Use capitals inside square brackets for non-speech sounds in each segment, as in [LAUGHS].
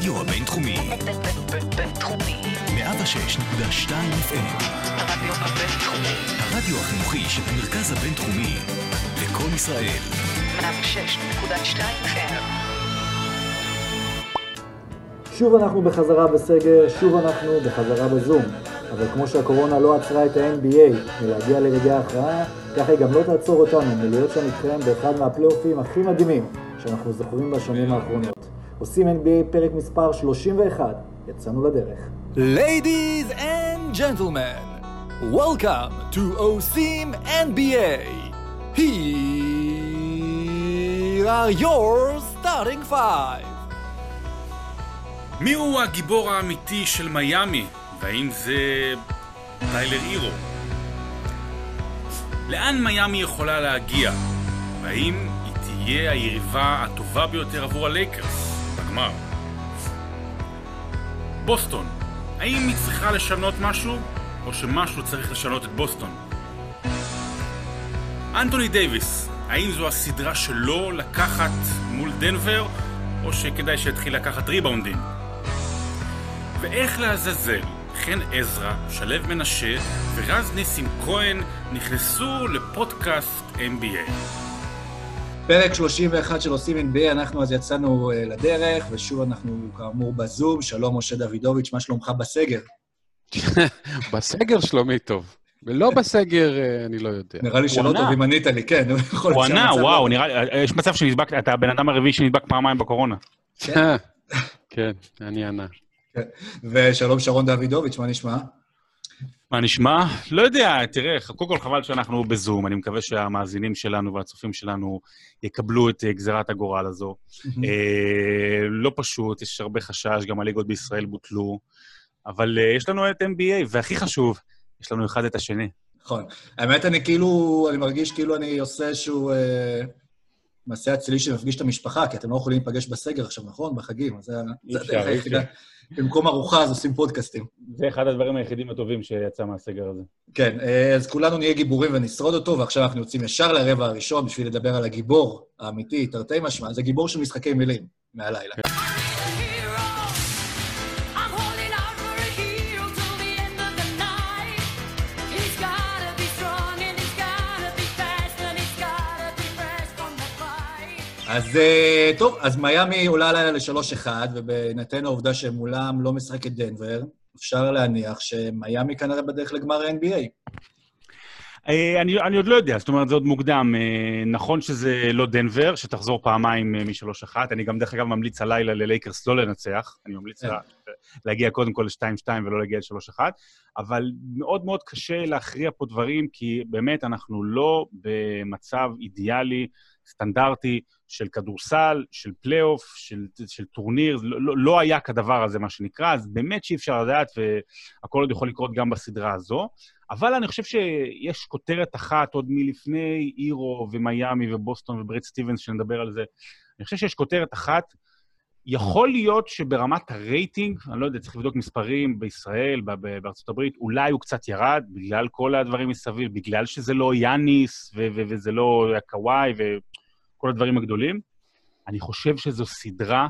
הרדיו הבינתחומי. בינתחומי. 106.2 FM. הרדיו הבינתחומי. הרדיו החינוכי של המרכז הבינתחומי. לקום ישראל. 106.2 FM. שוב אנחנו בחזרה בסגר, שוב אנחנו בחזרה בזום. אבל כמו שהקורונה לא עצרה את ה-NBA מלהגיע לרגעי ההכרעה, ככה היא גם לא תעצור אותנו מלהיות שם איתכם באחד מהפלייאופים הכי מדהימים שאנחנו זוכרים בשנים האחרונות. עושים NBA פרק מספר 31, יצאנו לדרך. Ladies and gentlemen, welcome to OSIM NBA. Here are your starting five. מיהו הגיבור האמיתי של מיאמי? והאם זה טיילר הירו? לאן מיאמי יכולה להגיע? והאם היא תהיה היריבה הטובה ביותר עבור הלייקרס בגמר? בוסטון, האם היא צריכה לשנות משהו? או שמשהו צריך לשנות את בוסטון? אנטוני דייוויס, האם זו הסדרה שלו לקחת מול דנבר? או שכדאי שיתחיל לקחת ריבאונדים? ואיך לעזאזל חן עזרא, שלו מנשה ורז ניסים כהן נכנסו לפודקאסט NBA. פרק 31 של עושים NBA, אנחנו אז יצאנו אה, לדרך, ושוב אנחנו כאמור בזום. שלום, משה דוידוביץ', מה שלומך בסגר? [LAUGHS] בסגר שלומי טוב. ולא בסגר, אה, אני לא יודע. נראה לי שלא. טוב אם ענית לי, כן. הוא ענה, שהמצב וואו, לא- נראה לי, יש מצב שנדבק, אתה הבן אדם הרביעי שנדבק פעמיים בקורונה. כן, [LAUGHS] אני ענה. ושלום, שרון דוידוביץ', מה נשמע? מה נשמע? לא יודע, תראה, קודם כל חבל שאנחנו בזום, אני מקווה שהמאזינים שלנו והצופים שלנו יקבלו את אה, גזירת הגורל הזו. אה, לא פשוט, יש הרבה חשש, גם הליגות בישראל בוטלו, אבל אה, יש לנו את NBA, והכי חשוב, יש לנו אחד את השני. נכון. האמת, אני כאילו, אני מרגיש כאילו אני עושה איזשהו אה, מעשה אצילי שמפגיש את המשפחה, כי אתם לא יכולים להיפגש בסגר עכשיו, נכון? בחגים, זה הדרך היחידה. במקום ארוחה, אז עושים פודקאסטים. זה אחד הדברים היחידים הטובים שיצא מהסגר הזה. כן, אה, אז כולנו נהיה גיבורים ונשרוד אותו, ועכשיו אנחנו יוצאים ישר לרבע הראשון בשביל לדבר על הגיבור האמיתי, תרתי משמע, זה גיבור של משחקי מילים מהלילה. אז אה, טוב, אז מיאמי עולה הלילה ל-3-1, ובהינתן העובדה שמולם לא משחקת דנבר, אפשר להניח שמיאמי כנראה בדרך לגמר ה-NBA. אה, אני, אני עוד לא יודע, זאת אומרת, זה עוד מוקדם. אה, נכון שזה לא דנבר, שתחזור פעמיים אה, מ-3-1. אני גם, דרך אגב, ממליץ הלילה ללייקרס לא לנצח. אני ממליץ כן. לה, להגיע קודם כל ל-2-2 ולא להגיע ל-3-1. אבל מאוד מאוד קשה להכריע פה דברים, כי באמת אנחנו לא במצב אידיאלי, סטנדרטי, של כדורסל, של פלייאוף, של, של טורניר, לא, לא, לא היה כדבר הזה, מה שנקרא, אז באמת שאי אפשר לדעת, והכל עוד יכול לקרות גם בסדרה הזו. אבל אני חושב שיש כותרת אחת עוד מלפני אירו ומיאמי ובוסטון וברד סטיבנס, שנדבר על זה. אני חושב שיש כותרת אחת. יכול להיות שברמת הרייטינג, אני לא יודע, צריך לבדוק מספרים בישראל, בארצות הברית, אולי הוא קצת ירד בגלל כל הדברים מסביב, בגלל שזה לא יאניס ו- ו- וזה לא קוואי וכל הדברים הגדולים. אני חושב שזו סדרה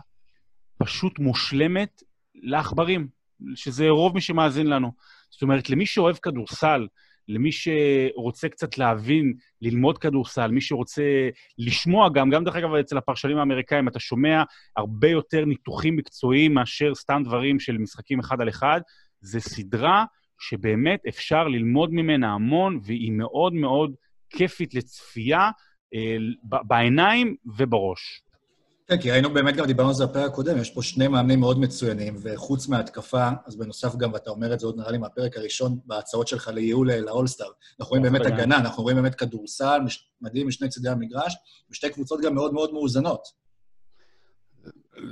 פשוט מושלמת לעכברים, שזה רוב מי שמאזין לנו. זאת אומרת, למי שאוהב כדורסל, למי שרוצה קצת להבין, ללמוד כדורסל, מי שרוצה לשמוע גם, גם דרך אגב אצל הפרשנים האמריקאים, אתה שומע הרבה יותר ניתוחים מקצועיים מאשר סתם דברים של משחקים אחד על אחד. זו סדרה שבאמת אפשר ללמוד ממנה המון, והיא מאוד מאוד כיפית לצפייה אה, ב- בעיניים ובראש. כן, כי ראינו באמת, גם דיברנו על זה בפרק הקודם, יש פה שני מאמנים מאוד מצוינים, וחוץ מההתקפה, אז בנוסף גם, ואתה אומר את זה עוד נראה לי מהפרק הראשון, בהצעות שלך לייעול אה, לאולסטאר, אנחנו רואים באמת הגנה. אנחנו רואים באמת כדורסל מדהים משני צידי המגרש, ושתי קבוצות גם מאוד מאוד מאוזנות.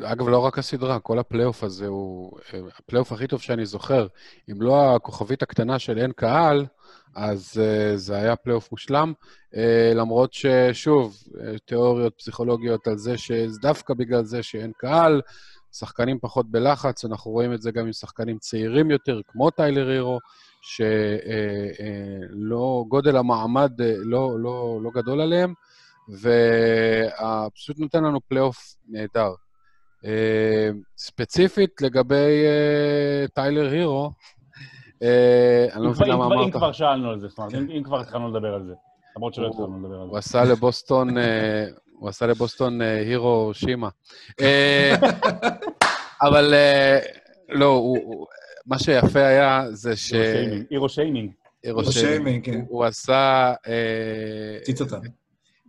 אגב, לא רק הסדרה, כל הפלייאוף הזה הוא אה, הפלייאוף הכי טוב שאני זוכר. אם לא הכוכבית הקטנה של אין קהל, אז uh, זה היה פלייאוף מושלם. Uh, למרות ששוב, uh, תיאוריות פסיכולוגיות על זה שדווקא בגלל זה שאין קהל, שחקנים פחות בלחץ, אנחנו רואים את זה גם עם שחקנים צעירים יותר, כמו טיילר הירו, שלא, גודל המעמד אה, לא, לא, לא גדול עליהם, ופשוט נותן לנו פלייאוף נהדר. אה, ספציפית לגבי אה, טיילר הירו, אה, אני לא מבין למה כבר- אם אמרת. כבר שאלנו על זה, זאת אומרת, אם אם כבר התחלנו לדבר על זה. למרות שלא התחלנו לדבר על הוא זה. עשה לבוסטון, הוא עשה לבוסטון הירו שימה. [LAUGHS] אבל לא, הוא- הוא- מה שיפה היה זה ש... הירו שיימינג, הירו שיימינג. כן. הוא עשה... הציץ אותם.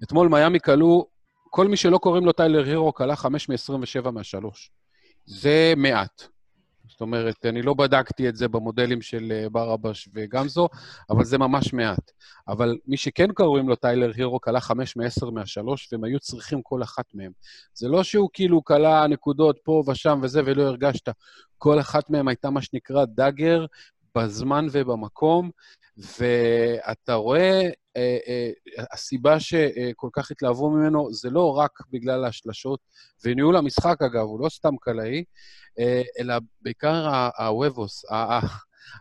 אתמול מיאמי כלו, כל מי שלא קוראים לו טיילר הירו כלה 5 מ-27 מהשלוש. זה מעט. זאת אומרת, אני לא בדקתי את זה במודלים של אה, ברבש וגמזו, אבל זה ממש מעט. אבל מי שכן קוראים לו טיילר הירו כלה 5 מ-10 מהשלוש, והם היו צריכים כל אחת מהם. זה לא שהוא כאילו כלה נקודות פה ושם וזה ולא הרגשת. כל אחת מהם הייתה מה שנקרא דאגר בזמן ובמקום, ואתה רואה, אה, אה, הסיבה שכל כך התלהבו ממנו זה לא רק בגלל השלשות וניהול המשחק, אגב, הוא לא סתם קלעי, אה, אלא בעיקר הוובוס, ה- ה-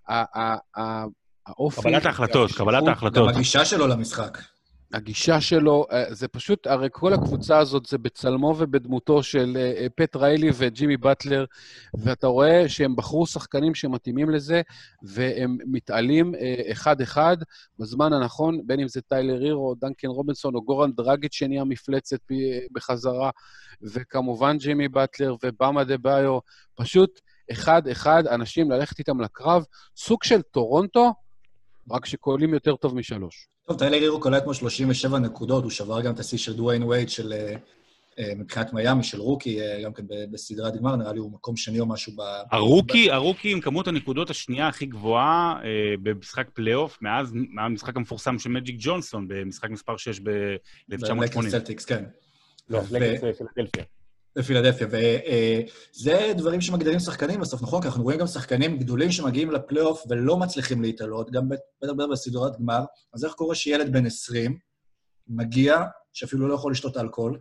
ה- ה- ה- האופי... קבלת ההחלטות, קבלת ההחלטות. גם הגישה שלו למשחק. הגישה שלו, אה, זה פשוט, הרי כל הקבוצה הזאת זה בצלמו ובדמותו של אה, אה, פט ריילי וג'ימי באטלר, ואתה רואה שהם בחרו שחקנים שמתאימים לזה, והם מתעלים אחד-אחד בזמן הנכון, בין אם זה טיילר הירו, דנקן רובינסון או גורן דרגיץ' שנהיה מפלצת בחזרה, וכמובן ג'ימי באטלר ובאם אדבאיו, פשוט אחד-אחד, אנשים ללכת איתם לקרב, סוג של טורונטו, רק שקולעים יותר טוב משלוש. טוב, טיילר הירו קולט כמו 37 נקודות, הוא שבר גם את השיא של דוויין וייד של... אה, אה, מבחינת מיאמי, של רוקי, אה, גם כן בסדרת גמר, נראה לי הוא מקום שני או משהו ב... הרוקי, הרוקי עם כמות הנקודות השנייה הכי גבוהה במשחק פלייאוף, מאז המשחק המפורסם של מג'יק ג'ונסון, במשחק מספר 6 ב-1980. בלייקרס סלטיקס, כן. לא, פילדלפיה. בפילדלפיה, וזה דברים שמגדירים שחקנים בסוף, נכון? כי אנחנו רואים גם שחקנים גדולים שמגיעים לפלייאוף ולא מצליחים להתעלות, גם בטח בסדרת גמר. אז איך קורה שילד בן 20 מגיע, שאפילו לא יכול לשתות אלכוהול,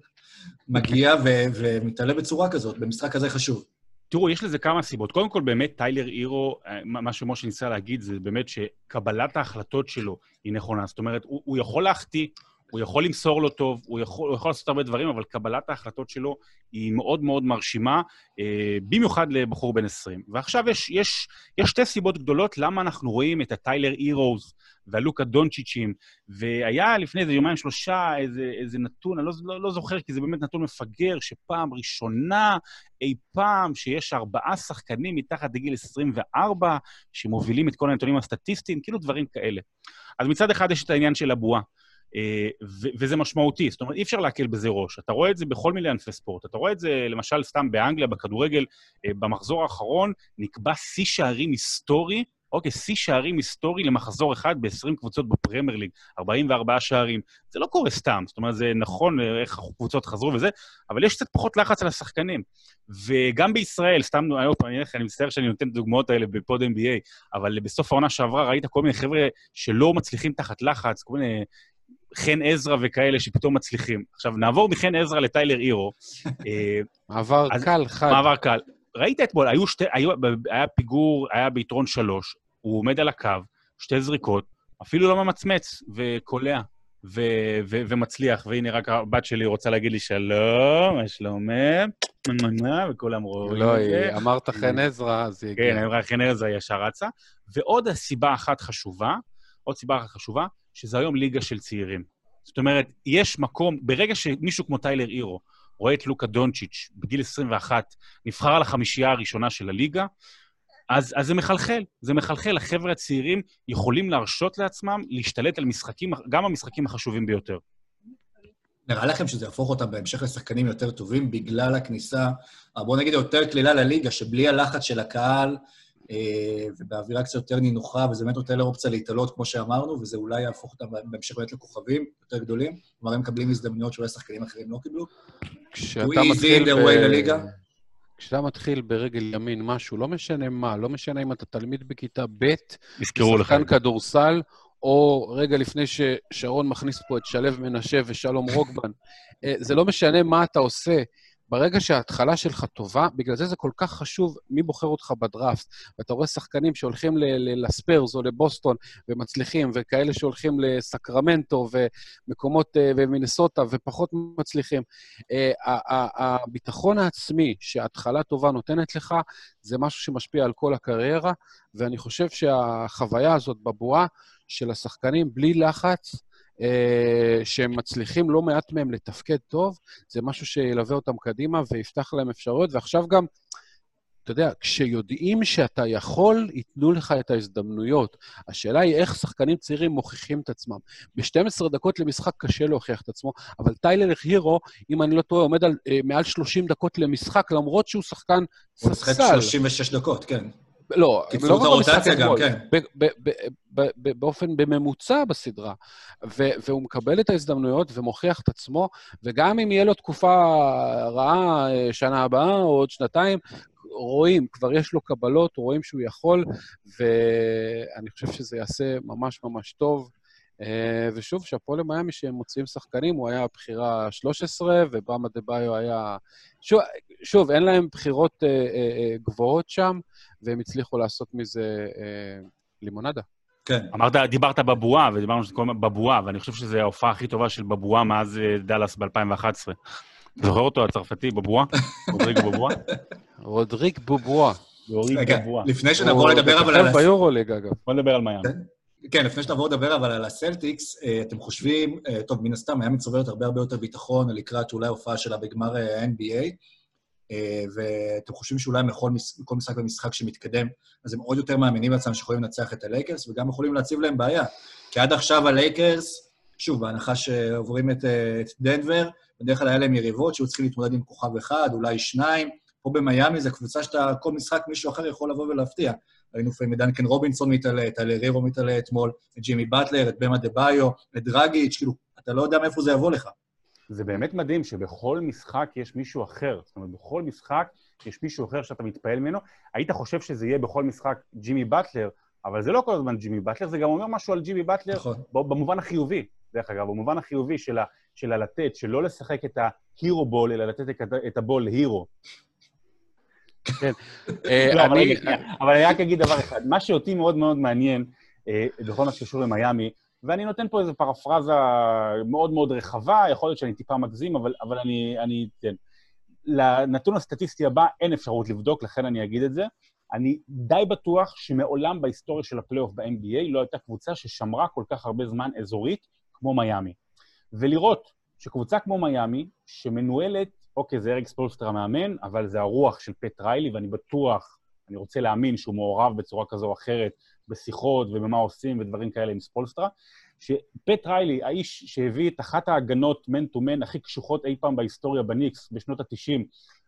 מגיע ו- ומתעלה בצורה כזאת, במשחק כזה חשוב? תראו, יש לזה כמה סיבות. קודם כל, באמת, טיילר הירו, אה, מה שמשה ניסה להגיד זה באמת שקבלת ההחלטות שלו היא נכונה. זאת אומרת, הוא, הוא יכול להחטיא, הוא יכול למסור לו טוב, הוא יכול, הוא יכול לעשות הרבה דברים, אבל קבלת ההחלטות שלו היא מאוד מאוד מרשימה, אה, במיוחד לבחור בן 20. ועכשיו יש, יש, יש שתי סיבות גדולות למה אנחנו רואים את הטיילר הירוז והלוקה דונצ'יצ'ים, והיה לפני איזה יומיים שלושה איזה, איזה נתון, אני לא, לא, לא זוכר, כי זה באמת נתון מפגר, שפעם ראשונה אי פעם שיש ארבעה שחקנים מתחת לגיל 24 שמובילים את כל הנתונים הסטטיסטיים, כאילו דברים כאלה. אז מצד אחד יש את העניין של הבועה, וזה משמעותי, זאת אומרת, אי אפשר להקל בזה ראש. אתה רואה את זה בכל מיני ענפי ספורט. אתה רואה את זה, למשל, סתם באנגליה, בכדורגל, אה, במחזור האחרון נקבע שיא שערים היסטורי, אוקיי, שיא שערים היסטורי למחזור אחד ב-20 קבוצות בפרמייר ליג, 44 שערים. זה לא קורה סתם, זאת אומרת, זה נכון אה, איך הקבוצות חזרו וזה, אבל יש קצת פחות לחץ על השחקנים. וגם בישראל, סתם, אני, אני מצטער שאני נותן את הדוגמאות האלה בפוד NBA, אבל בסוף העונה שעברה ראית כל מיני חבר'ה שלא מצליחים תחת לחץ, כל מיני חן עזרא וכאלה שפתאום מצליחים. עכשיו, נעבור מחן עזרא לטיילר הירו. [LAUGHS] אה, מעבר קל, חד. מעבר קל. ראית אתמול, היו שתי, היו, היה פיגור, היה ביתרון שלוש, הוא עומד על הקו, שתי זריקות, אפילו לא ממצמץ, וקולע, ו, ו, ומצליח, והנה רק הבת שלי רוצה להגיד לי שלום, מה שלומך? וכולם רואים לא, את זה. היא- אמרת חן עזרא, אז היא הגיעה. כן, אמרה חן ארז ישר רצה. ועוד סיבה אחת חשובה, עוד סיבה אחת חשובה, שזה היום ליגה של צעירים. זאת אומרת, יש מקום, ברגע שמישהו כמו טיילר הירו רואה את לוקה דונצ'יץ' בגיל 21, נבחר על החמישייה הראשונה של הליגה, אז, אז זה מחלחל, זה מחלחל. החבר'ה הצעירים יכולים להרשות לעצמם להשתלט על משחקים, גם המשחקים החשובים ביותר. נראה לכם שזה יהפוך אותם בהמשך לשחקנים יותר טובים בגלל הכניסה, אה, בוא נגיד, יותר קלילה לליגה, שבלי הלחץ של הקהל ובאווירה קצת יותר נינוחה, וזה באמת נותן להם אופציה להתעלות, כמו שאמרנו, וזה אולי יהפוך אותם בהמשך באמת לכוכבים יותר גדולים. כלומר, הם מקבלים הזדמנויות שאולי שחקנים אחרים לא קיבלו. כשאתה מתחיל לליגה? כשאתה מתחיל ברגל ימין משהו, לא משנה מה, לא משנה אם אתה תלמיד בכיתה ב', יזכרו לך. שחקן כדורסל, או רגע לפני ששרון מכניס פה את שלו מנשה ושלום רוקבן. אה, זה לא משנה מה אתה עושה, ברגע שההתחלה שלך טובה, בגלל זה זה כל כך חשוב מי בוחר אותך בדראפט. ואתה רואה שחקנים שהולכים לספיירס או לבוסטון ומצליחים, וכאלה שהולכים לסקרמנטו ומקומות, אה, ומינסוטה ופחות מצליחים. אה, הביטחון העצמי שההתחלה טובה נותנת לך, זה משהו שמשפיע על כל הקריירה, ואני חושב שהחוויה הזאת בבועה של השחקנים בלי לחץ, שהם מצליחים לא מעט מהם לתפקד טוב, זה משהו שילווה אותם קדימה ויפתח להם אפשרויות, ועכשיו גם, אתה יודע, כשיודעים שאתה יכול, ייתנו לך את ההזדמנויות. השאלה היא איך שחקנים צעירים מוכיחים את עצמם. ב-12 דקות למשחק קשה להוכיח את עצמו, אבל טיילר הירו, אם אני לא טועה, עומד על אה, מעל 30 דקות למשחק, למרות שהוא שחקן הוא משחק ספסל. 36 דקות, כן. לא, קיצרו לא את הרוטציה גם, כן. ב- ב- ב- ב- ב- באופן, בממוצע בסדרה. ו- והוא מקבל את ההזדמנויות ומוכיח את עצמו, וגם אם יהיה לו תקופה רעה אה, שנה הבאה או עוד שנתיים, רואים, כבר יש לו קבלות, רואים שהוא יכול, ואני חושב שזה יעשה ממש ממש טוב. אה, ושוב, שאפו למיאמי שהם מוציאים שחקנים, הוא היה בחירה 13, ובאמה דה ביו היה... שוב, שוב, אין להם בחירות אה, אה, אה, גבוהות שם, והם הצליחו לעשות מזה אה, לימונדה. כן. אמרת, דיברת בבועה, ודיברנו שזה קוראים בבועה, ואני חושב שזו ההופעה הכי טובה של בבועה מאז אה, דאלאס ב-2011. זוכר אותו, הצרפתי, בובואה? [LAUGHS] רודריג בובואה? רגע, בובואה. לפני שנעבור לדבר אבל על... ביורוליג, אגב. בוא נדבר על מיאמי. כן, לפני שנעבור לדבר אבל על הסלטיקס, אה, אתם חושבים, אה, טוב, מן הסתם, היא צוברת הרבה הרבה יותר ביטחון לקראת אולי הופעה שלה בגמר אה, ה-NBA, ואתם חושבים שאולי מכל מכל משחק ומשחק שמתקדם, אז הם עוד יותר מאמינים בעצמם שיכולים לנצח את הלייקרס, וגם יכולים להציב להם בעיה. כי עד עכשיו הלייקרס, שוב, בהנחה שעוברים את, את דנבר, בדרך כלל היה להם יריבות שהיו צריכים להתמודד עם כוכב אחד, אולי שניים. פה במיאמי זו קבוצה שאתה, כל משחק מישהו אחר יכול לבוא ולהפתיע. ראינו לפעמים את דנקן רובינסון מתעלה, את אלרירו מתעלה אתמול, את ג'ימי באטלר, את במה דה ביו, את דרגיץ', כאילו, אתה לא יודע מאיפה זה יבוא לך. זה באמת מדהים שבכל משחק יש מישהו אחר. זאת אומרת, בכל משחק יש מישהו אחר שאתה מתפעל ממנו. היית חושב שזה יהיה בכל משחק ג'ימי באטלר, אבל זה לא כל הזמן ג'ימי באטלר, זה גם אומר משהו על ג'ימי באטלר נכון. במובן החיובי, דרך אגב, במובן החיובי של, ה, של הלתת, שלא לשחק את ההירו בול, אלא לתת את הבול להירו. [LAUGHS] אה, לא, אבל אני- רגע, שנייה. אבל אני רק אגיד דבר אחד. מה שאותי מאוד מאוד מעניין אה, בכל מה שקשור למיאמי, ואני נותן פה איזו פרפרזה מאוד מאוד רחבה, יכול להיות שאני טיפה מגזים, אבל, אבל אני, אני אתן. לנתון הסטטיסטי הבא אין אפשרות לבדוק, לכן אני אגיד את זה. אני די בטוח שמעולם בהיסטוריה של הפלייאוף ב-NBA לא הייתה קבוצה ששמרה כל כך הרבה זמן אזורית כמו מיאמי. ולראות שקבוצה כמו מיאמי, שמנוהלת, אוקיי, זה אריק ספולסטרה המאמן, אבל זה הרוח של פט ריילי, ואני בטוח, אני רוצה להאמין שהוא מעורב בצורה כזו או אחרת בשיחות ובמה עושים ודברים כאלה עם ספולסטרה, שפט ריילי, האיש שהביא את אחת ההגנות man to man הכי קשוחות אי פעם בהיסטוריה בניקס בשנות ה-90,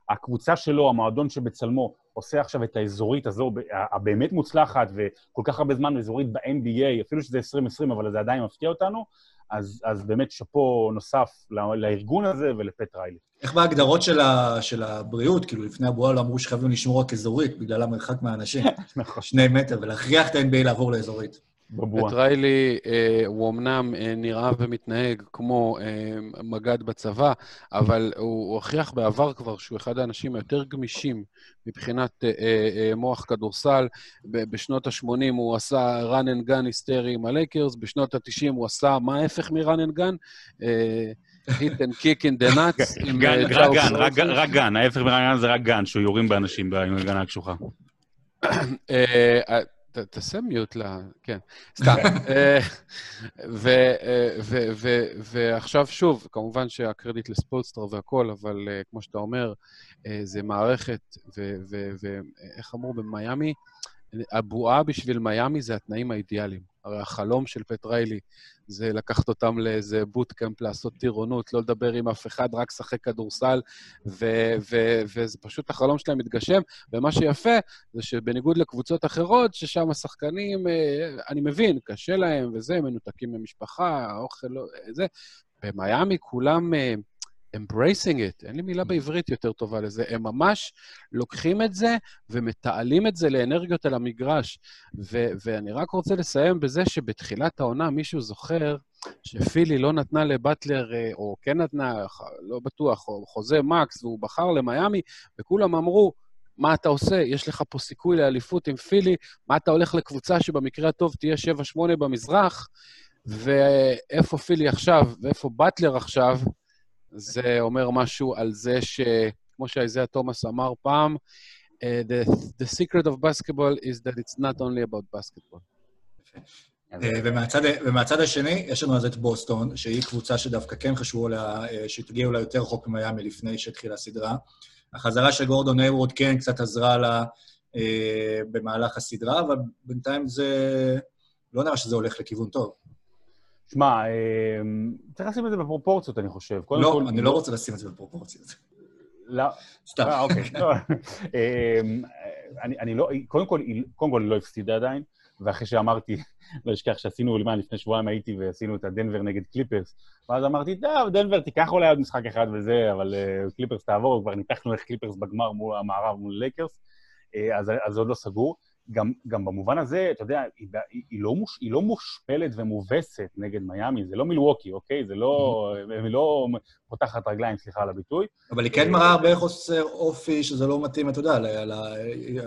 הקבוצה שלו, המועדון שבצלמו, עושה עכשיו את האזורית הזו, הבאמת מוצלחת, וכל כך הרבה זמן אזורית ב-NBA, אפילו שזה 2020, אבל זה עדיין מפתיע אותנו, אז, אז באמת שאפו נוסף לא- לארגון הזה ולפט ריילי. איך בהגדרות של, ה, של הבריאות, כאילו לפני הבועה לא אמרו שחייבים לשמור רק אזורית בגלל המרחק מהאנשים, [LAUGHS] נכון, שני מטר, ולהכריח את ה-NBA לעבור לאזורית. בבועה. את ריילי, אה, הוא אמנם אה, נראה ומתנהג כמו אה, מג"ד בצבא, אבל הוא הוכיח בעבר כבר שהוא אחד האנשים היותר גמישים מבחינת אה, אה, אה, מוח כדורסל. ב- בשנות ה-80 הוא עשה run and gun היסטרי עם הלייקרס, בשנות ה-90 הוא עשה, מה ההפך מ-run and gun? אה, hit and kick in the [LAUGHS] nuts. עם, גן, אה, רק צ'ארלס גן, רק- גן, ההפך מרעיון זה רק גן, שהוא יורים באנשים עם הגנה הקשוחה. אה, אה, תעשה מיוט ל... כן, סתם. אה, ו- אה, ו- ועכשיו שוב, כמובן שהקרדיט לספולסטר והכול, אבל אה, כמו שאתה אומר, אה, זה מערכת, ואיך אמרו במיאמי? הבועה בשביל מיאמי זה התנאים האידיאליים. הרי החלום של פט ריילי זה לקחת אותם לאיזה בוטקאמפ, לעשות טירונות, לא לדבר עם אף אחד, רק לשחק כדורסל, ו- ו- וזה פשוט החלום שלהם מתגשם. ומה שיפה זה שבניגוד לקבוצות אחרות, ששם השחקנים, אה, אני מבין, קשה להם וזה, מנותקים ממשפחה, האוכל לא... זה. במיאמי כולם אה, embracing it, אין לי מילה בעברית יותר טובה לזה, הם ממש לוקחים את זה ומתעלים את זה לאנרגיות על המגרש. ו- ואני רק רוצה לסיים בזה שבתחילת העונה, מישהו זוכר, שפילי לא נתנה לבטלר, אה, או כן נתנה, לא בטוח, או חוזה מקס, והוא בחר למיאמי, וכולם אמרו, מה אתה עושה? יש לך פה סיכוי לאליפות עם פילי, מה אתה הולך לקבוצה שבמקרה הטוב תהיה 7-8 במזרח, ואיפה פילי עכשיו, ואיפה באטלר עכשיו, זה אומר משהו על זה ש... כמו שאיזיה תומאס אמר פעם, uh, the, the secret of basketball is that it's not only about basketball. אה, ומהצד, ומהצד השני, יש לנו אז את בוסטון, שהיא קבוצה שדווקא כן חשבו לה, אה, שתגיע אולי יותר רחוק ממיאמי לפני שהתחילה הסדרה. החזרה של גורדון היוורד כן קצת עזרה לה אה, במהלך הסדרה, אבל בינתיים זה... לא נראה שזה הולך לכיוון טוב. שמע, אה, צריך לשים את זה בפרופורציות, אני חושב. לא, אני לא רוצה לשים את זה בפרופורציות. לא, סתם. אה, אוקיי. אמ, אני לא, קודם כל, קודם כל היא לא הפסידה עדיין, ואחרי שאמרתי, [LAUGHS] לא אשכח שעשינו, למה, לפני שבועיים הייתי ועשינו את הדנבר נגד קליפרס, ואז אמרתי, טוב, דנבר תיקח אולי עוד משחק אחד וזה, אבל אה, קליפרס תעבור, כבר ניתחנו איך קליפרס בגמר מול המערב מול לייקרס, אה, אז אז זה עוד לא סגור. גם, גם במובן הזה, אתה יודע, היא, היא, היא, לא מוש, היא לא מושפלת ומובסת נגד מיאמי, זה לא מילווקי, אוקיי? זה לא... היא לא פותחת רגליים, סליחה על הביטוי. אבל היא כן מראה הרבה חוסר אופי, שזה לא מתאים, אתה יודע, ל- ל-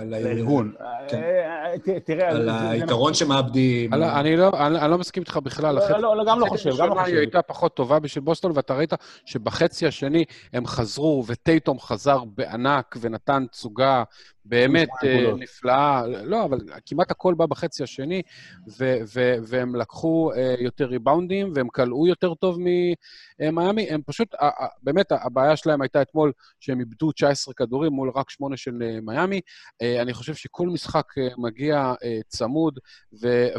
ל- לארגון. אה, תראה, על היתרון שמאבדים. אני, לא, אני, לא מסכים איתך בכלל. לא, לא, לא, גם לא חושב, גם לא חושב. היא הייתה פחות טובה בשביל בוסטון, ואתה ראית שבחצי השני הם חזרו, וטייטום חזר בענק ונתן תצוגה באמת אה. נפלאה. לא, אבל כמעט הכל בא בחצי השני, ו- ו- והם לקחו אה, יותר ריבאונדים, והם כלאו יותר טוב ממיאמי. הם פשוט, באמת, הבעיה שלהם הייתה אתמול שהם איבדו 19 כדורים מול רק 8 של אה, מיאמי. אה, אני חושב שכל משחק אה, מגיע צמוד,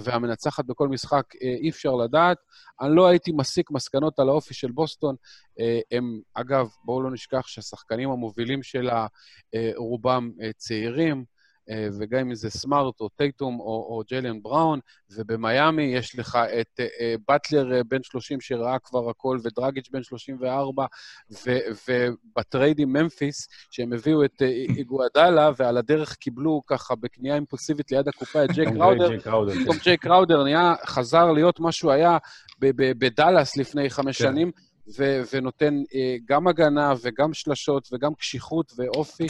והמנצחת בכל משחק אי אפשר לדעת. אני לא הייתי מסיק מסקנות על האופי של בוסטון. הם, אגב, בואו לא נשכח שהשחקנים המובילים שלה, רובם צעירים, וגם אם זה סמארט או טייטום או, או ג'ליאן בראון, ובמיאמי יש לך את אה, אה, באטלר אה, בן 30 שראה כבר הכל, ודרגיץ' בן 34, ו, וב trade עם ממפיס, שהם הביאו את אה, איגואדלה, ועל הדרך קיבלו ככה בקנייה אימפולסיבית ליד הקופה את ג'יי קראודר, קראודר, כן. פתאום ג'יי קראודר נהיה, חזר להיות מה שהוא היה בדאלאס לפני חמש כן. שנים, ו- ונותן אה, גם הגנה וגם שלשות וגם קשיחות ואופי.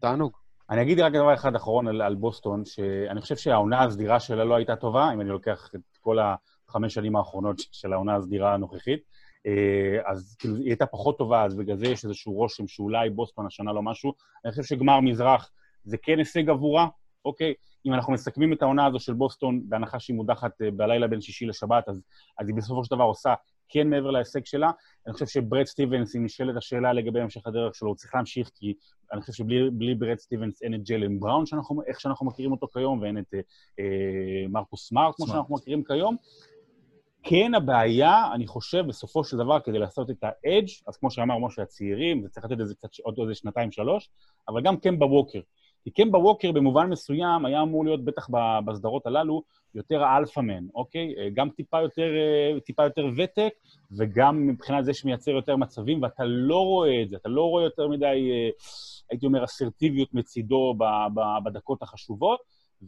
תענוג. אני אגיד רק דבר אחד אחרון על, על בוסטון, שאני חושב שהעונה הסדירה שלה לא הייתה טובה, אם אני לוקח את כל החמש שנים האחרונות [LAUGHS] של העונה הסדירה הנוכחית. אה, אז כאילו, היא הייתה פחות טובה, אז בגלל זה יש איזשהו רושם שאולי בוסטון השנה לא משהו. אני חושב שגמר מזרח זה כן הישג עבורה, אוקיי? אם אנחנו מסכמים את העונה הזו של בוסטון, בהנחה שהיא מודחת אה, בלילה בין שישי לשבת, אז, אז היא בסופו של דבר עושה כן מעבר להישג שלה. אני חושב שברד סטיבנס, אם נשאלת השאלה לגבי המשך הדרך שלו, הוא צריך להמשיך, כי אני חושב שבלי בלי ברד סטיבנס אין את ג'יילן בראון, שאנחנו, איך שאנחנו מכירים אותו כיום, ואין את אה, אה, מרקוס סמארט, כמו. שאנחנו מכירים כיום. כן, הבעיה, אני חושב, בסופו של דבר, כדי לעשות את האדג', אז כמו שאמר משה, הצעירים, זה צריך לתת לזה קצת עוד איזה שנתיים-שלוש, אבל גם קמבה ווקר. כי קמבה ווקר במובן מסוים היה אמור להיות, בטח בסדרות הללו, יותר האלפאמן, אוקיי? אה, גם טיפה יותר, אה, טיפה יותר ותק, וגם מבחינת זה שמייצר יותר מצבים, ואתה לא רואה את זה, אתה לא רואה יותר מדי, אה, הייתי אומר, אסרטיביות מצידו בדקות החשובות,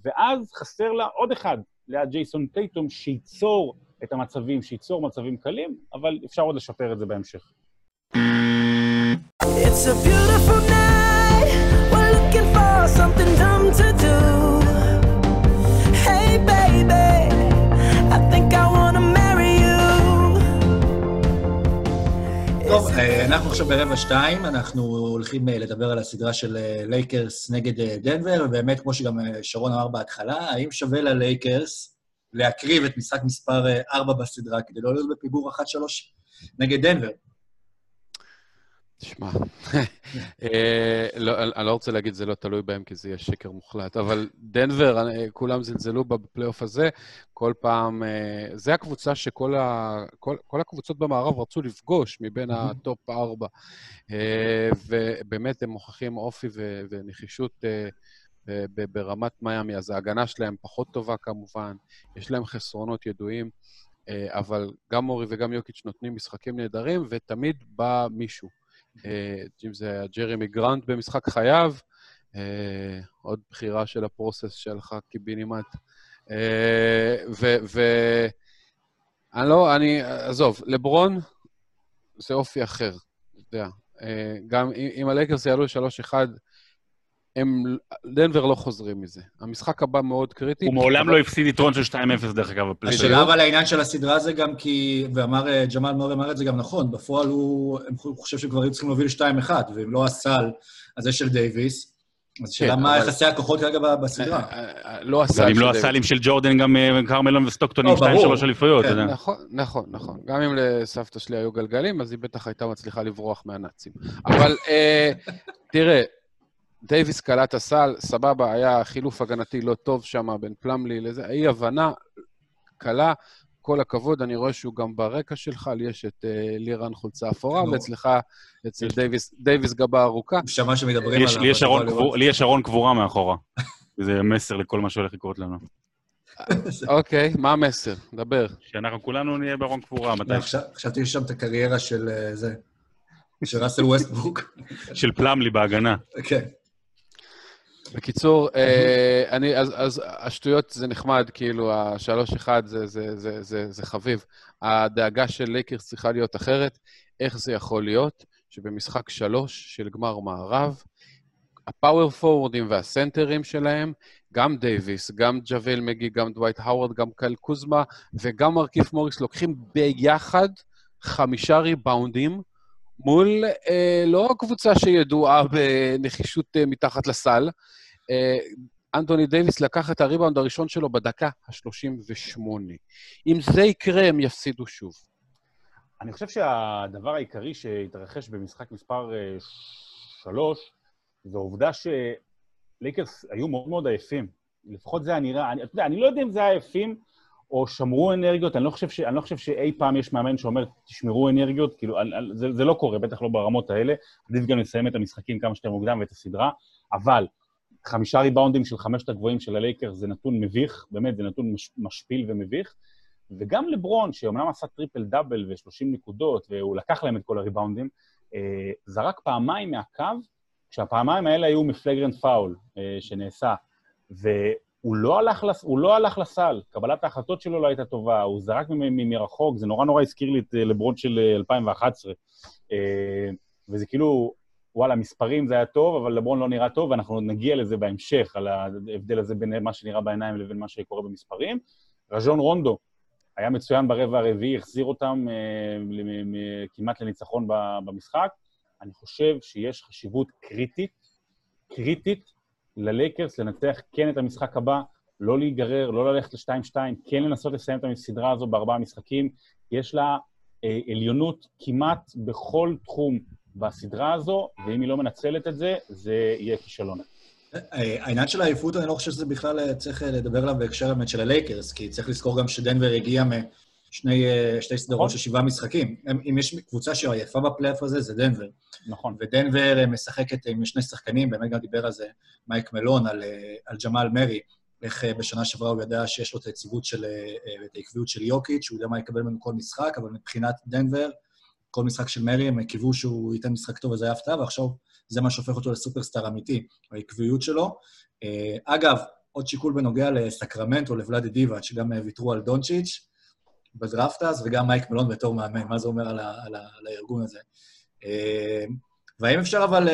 ואז חסר לה עוד אחד, ליד ג'ייסון טייטום, שייצור את המצבים, שייצור מצבים קלים, אבל אפשר עוד לשפר את זה בהמשך. It's a beautiful night. We're looking for something dumb to do. Hey, baby, I think I wanna marry you. טוב, אה, אנחנו עכשיו ברבע שתיים, אנחנו הולכים אה, לדבר על הסדרה של לייקרס נגד אה, דנבר, ובאמת, כמו שגם שרון אמר בהתחלה, האם שווה ללייקרס להקריב את משחק מספר 4 בסדרה כדי לא להיות בפיגור 1-3 נגד דנבר? תשמע, אה, לא, אני לא רוצה להגיד זה לא תלוי בהם, כי זה יהיה שקר מוחלט, אבל דנבר, אה, כולם זלזלו בפלייאוף הזה, כל פעם... אה, זה הקבוצה שכל ה, כל, כל הקבוצות במערב רצו לפגוש מבין ה top ארבע. ובאמת הם מוכיחים אופי ו- ונחישות ברמת מיאמי, אז ההגנה שלהם פחות טובה כמובן, יש להם חסרונות ידועים. אבל גם מורי וגם יוקיץ' נותנים משחקים נהדרים, ותמיד בא מישהו. אה, אם זה היה ג'רמי גרנט במשחק חייו, אה, עוד בחירה של הפרוסס שהלכה קיבינימט. אה, אני לא, אני, עזוב, לברון זה אופי אחר, אתה יודע. גם אם הלייקרס יעלו 3-1, הם, דנבר לא חוזרים מזה. המשחק הבא מאוד קריטי. הוא מעולם לא הפסיד יתרון של 2-0, דרך אגב, בפלייאוף. השאלה אבל העניין של הסדרה זה גם כי, ואמר אה, ג'מאל מורי אמר את זה גם נכון, בפועל הוא, הם חו- חושב שכבר היו צריכים להוביל 2-1, ואם לא הסל הזה של דייוויס, אז כן, מה אבל- יחסי הכוחות כרגע בסדרה. אה, אה, לא הסל גם אם לא. הסלים של ג'ורדן, גם קארל מלון וסטוקטון עם לא, ברור. 2-3 אליפויות, כן, אתה יודע. נכון, נכון, נכון. גם אם לסבתא שלי היו גלגלים, אז היא בטח הייתה מצליחה לברוח מהנאצים. אבל אה, תראה, דייוויס קלע ת'סל, סבבה, היה חילוף הגנתי לא טוב שם בין פלאמלי לזה, אי-הבנה, קלה, כל הכבוד, אני רואה שהוא גם ברקע שלך, לי יש את אה, לירן חולצה אפורה, נו. ואצלך, אצל דייוויס, דייוויס גבה ארוכה. הוא שמע שמדברים יש- עליו. לי יש ארון יכול קבור- לראות. לי יש ארון קבורה מאחורה. זה מסר לכל מה שהולך לקרות לנו. אוקיי, מה המסר? דבר. שאנחנו כולנו נהיה בארון קבורה, מתי? חשב- חשבתי שיש שם את הקריירה של אה, זה, של ראסל ווסטברוק. של פלאמלי בהגנה. כן. בקיצור, אה, אני, אז, אז השטויות זה נחמד, כאילו, השלוש אחד זה, זה, זה, זה, זה חביב. הדאגה של לייקרס צריכה להיות אחרת. איך זה יכול להיות שבמשחק שלוש של גמר מערב, ה power פורוורדים והסנטרים שלהם, גם דייוויס, גם ג'אבייל מגי, גם דווייט האוורד, גם קייל קוזמה וגם מרקיף מוריס לוקחים ביחד חמישה ריבאונדים מול אה, לא קבוצה שידועה בנחישות אה, מתחת לסל. אה, אנטוני דייוויס לקח את הריבאונד הראשון שלו בדקה ה-38. אם זה יקרה, הם יפסידו שוב. אני חושב שהדבר העיקרי שהתרחש במשחק מספר אה, שלוש, זו העובדה שלייקרס היו מאוד מאוד עייפים. לפחות זה היה נראה, אני, אתה יודע, אני לא יודע אם זה היה עייפים או שמרו אנרגיות, אני לא חושב, ש, אני לא חושב שאי פעם יש מאמן שאומר, תשמרו אנרגיות, כאילו, על, זה, זה לא קורה, בטח לא ברמות האלה. עדיף גם לסיים את המשחקים כמה שיותר מוקדם ואת הסדרה, אבל חמישה ריבאונדים של חמשת הגבוהים של הלייקרס זה נתון מביך, באמת, זה נתון מש, משפיל ומביך. וגם לברון, שאומנם עשה triple double ו-30 נקודות, והוא לקח להם את כל הריבאונדים, אה, זרק פעמיים מהקו, כשהפעמיים האלה היו מפלגרנט פאול אה, שנעשה, והוא לא, הלך לס... לא הלך לסל, קבלת ההחלטות שלו לא הייתה טובה, הוא זרק מרחוק, זה נורא נורא הזכיר לי את אה, לברון של אה, 2011. אה, וזה כאילו, וואלה, מספרים זה היה טוב, אבל לברון לא נראה טוב, ואנחנו עוד נגיע לזה בהמשך, על ההבדל הזה בין מה שנראה בעיניים לבין מה שקורה במספרים. רג'ון רונדו, היה מצוין ברבע הרביעי, החזיר אותם אה, כמעט לניצחון במשחק. אני חושב שיש חשיבות קריטית, קריטית, ללייקרס לנצח כן את המשחק הבא, לא להיגרר, לא ללכת ל-2-2, כן לנסות לסיים את הסדרה הזו בארבעה משחקים. יש לה אה, עליונות כמעט בכל תחום בסדרה הזו, ואם היא לא מנצלת את זה, זה יהיה כישלון. העניין של העייפות, אני לא חושב שזה בכלל אה, צריך אה, לדבר עליו בהקשר האמת של הלייקרס, כי צריך לזכור גם שדנבר הגיע משני אה, שתי סדרות נכון. של שבעה משחקים. אם יש קבוצה שעייפה בפלייאוף הזה, זה דנבר. נכון. ודנבר משחקת עם שני שחקנים, באמת גם דיבר על זה מייק מלון, על, על ג'מאל מרי, איך בשנה שעברה הוא ידע שיש לו את היציבות של, ואת העקביות של יוקיץ', שהוא יודע מה יקבל ממנו כל משחק, אבל מבחינת דנבר, כל משחק של מרי, הם קיוו שהוא ייתן משחק טוב וזה היה הפתעה, ועכשיו זה מה שהופך אותו לסופרסטאר אמיתי, העקביות שלו. אה, אגב, עוד שיקול בנוגע לסקרמנט או לוולאדי דיבאץ', שגם אה, ויתרו על דונצ'יץ' בדראפט אז, וגם מייק מלון בתור מאמן, מה זה אומר על, ה, על, ה, על הארגון הזה. אה, והאם אפשר אבל,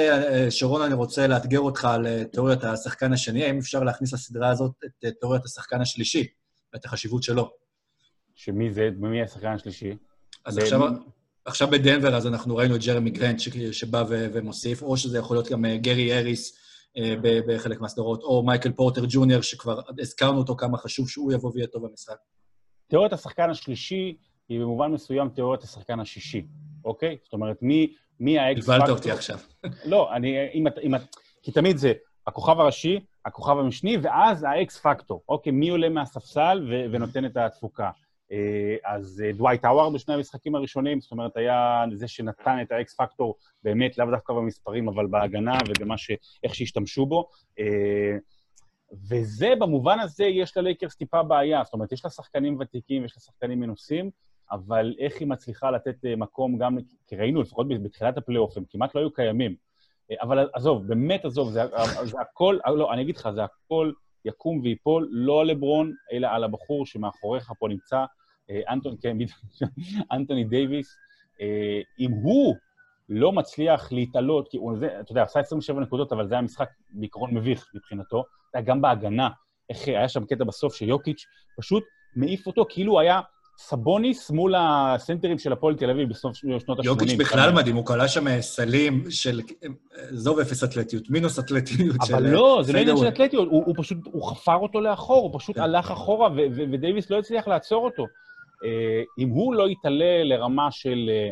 שרון, אני רוצה לאתגר אותך על תיאוריית השחקן השני, האם אפשר להכניס לסדרה הזאת את תיאוריית השחקן השלישי ואת החשיבות שלו? שמי זה, מי השחקן השלישי? אז ב- עכשיו, עכשיו בדנבר, אז אנחנו ראינו את ג'רמי גרנט שבא ומוסיף, או שזה יכול להיות גם אה, גרי אריס אה, בחלק מהסדרות, או מייקל פורטר ג'וניור, שכבר הזכרנו אותו כמה חשוב שהוא יבוא ויהיה טוב במשחק. תיאוריית השחקן השלישי היא במובן מסוים תיאוריית השחקן השישי, אוקיי? זאת אומרת, מי, מי ה X בלבלת אותי עכשיו. לא, אני, אם אם. כי תמיד זה הכוכב הראשי, הכוכב המשני, ואז ה X factor. אוקיי, מי עולה מהספסל ונותן את התפוקה. אה, אז אה, דווייט האווארד בשני המשחקים הראשונים, זאת אומרת, היה זה שנתן את ה X factor באמת, לאו דווקא במספרים, אבל בהגנה ובמה ש... איך שהשתמשו בו. אה, וזה, במובן הזה, יש ללייקרס טיפה בעיה. זאת אומרת, יש לה שחקנים ותיקים, יש לה שחקנים מנוסים, אבל איך היא מצליחה לתת מקום גם, כי ראינו, לפחות בתחילת הפלייאוף, הם כמעט לא היו קיימים. אבל עזוב, באמת עזוב, זה, זה הכל, לא, אני אגיד לך, זה הכל יקום ויפול, לא על לברון, אלא על הבחור שמאחוריך פה נמצא, אה, אנטוני, כן, [LAUGHS] אנטוני דייוויס, אה, אם הוא לא מצליח להתעלות, כי הוא, זה, אתה יודע, עשה 27 נקודות, אבל זה היה משחק בעיקרון מביך מבחינתו. אתה יודע, גם בהגנה, איך היה שם קטע בסוף שיוקיץ' פשוט מעיף אותו, כאילו היה סבוניס מול הסנטרים של הפועל תל אביב בסוף שנות ה-80. יוקיץ' בכלל מדהים, הוא כלה שם סלים של, עזוב אפס אתלטיות, מינוס אתלטיות של... אבל לא, זה לא עניין של. אתלטיות, הוא, פשוט, הוא חפר אותו לאחור, הוא פשוט כן. הלך אחורה, ודייוויס לא הצליח לעצור אותו. אה, אם הוא לא יתעלה לרמה של, אה,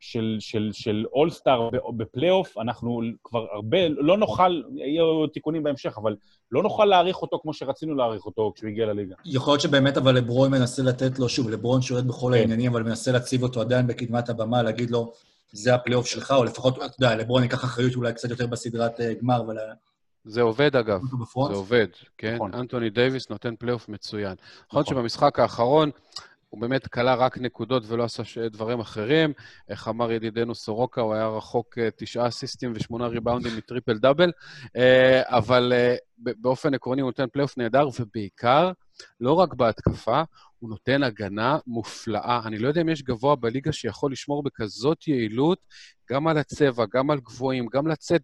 של, של, של all-star ב- בפלייאוף, אנחנו כבר הרבה, לא נוכל, יהיו תיקונים בהמשך, אבל לא נוכל להעריך אותו כמו שרצינו להעריך אותו כשהוא הגיע לליגה. יכול להיות שבאמת אבל לברון מנסה לתת לו, שוב, לברון שולט בכל כן. העניינים, אבל מנסה להציב אותו עדיין בקדמת הבמה, להגיד לו, זה הפלייאוף שלך, או לפחות, אתה יודע, לברון ייקח אחריות אולי קצת יותר בסדרת אה, גמר, אבל... זה עובד, אגב. זה עובד, כן? נכון. אנטוני דייוויס נותן פלייאוף מצוין. נכון נכון. שבמשחק האחרון הוא באמת קלע רק נקודות ולא עשה דברים אחרים. איך אמר ידידנו סורוקה, הוא היה רחוק אה, תשעה אסיסטים ושמונה ריבאונדים מ triple double, אה, אבל אה, באופן עקרוני הוא נותן פלייאוף נהדר, ובעיקר, לא רק בהתקפה, הוא נותן הגנה מופלאה. אני לא יודע אם יש גבוה בליגה שיכול לשמור בכזאת יעילות, גם על הצבע, גם על גבוהים, גם לצאת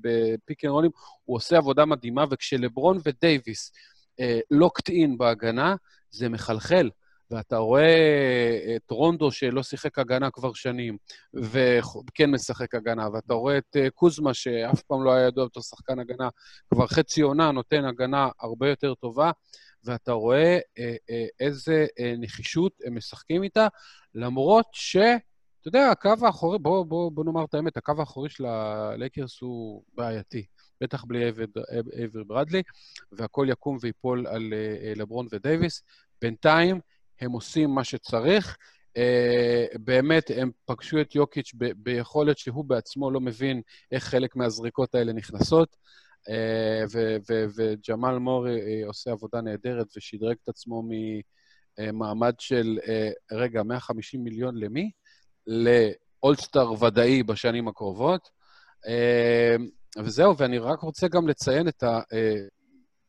ב pick and roll ים, הוא עושה עבודה מדהימה, וכשלברון ודייוויס locked in בהגנה, זה מחלחל. ואתה רואה את רונדו שלא שיחק הגנה כבר שנים, וכן משחק הגנה, ואתה רואה את אה, קוזמה, שאף פעם לא היה ידוע בתור שחקן הגנה, כבר חצי עונה נותן הגנה הרבה יותר טובה, ואתה רואה אה, אה, איזה אה, נחישות הם משחקים איתה, למרות ש... אתה יודע, הקו האחורי, בוא, בוא, בוא נאמר את האמת, הקו האחורי של הלייקרס הוא בעייתי. בטח בלי אייבר ברדלי, והכל יקום ויפול על אה, לברון ודייוויס. בינתיים הם עושים מה שצריך. אה, באמת, הם פגשו את יוקיץ' ביכולת שהוא בעצמו לא מבין איך חלק מהזריקות האלה נכנסות. אה, וג'מאל מורי אה, עושה עבודה נהדרת ושדרג את עצמו ממעמד של, רגע, 150 מיליון למי? לאולסטאר ודאי בשנים הקרובות. וזהו, ואני רק רוצה גם לציין את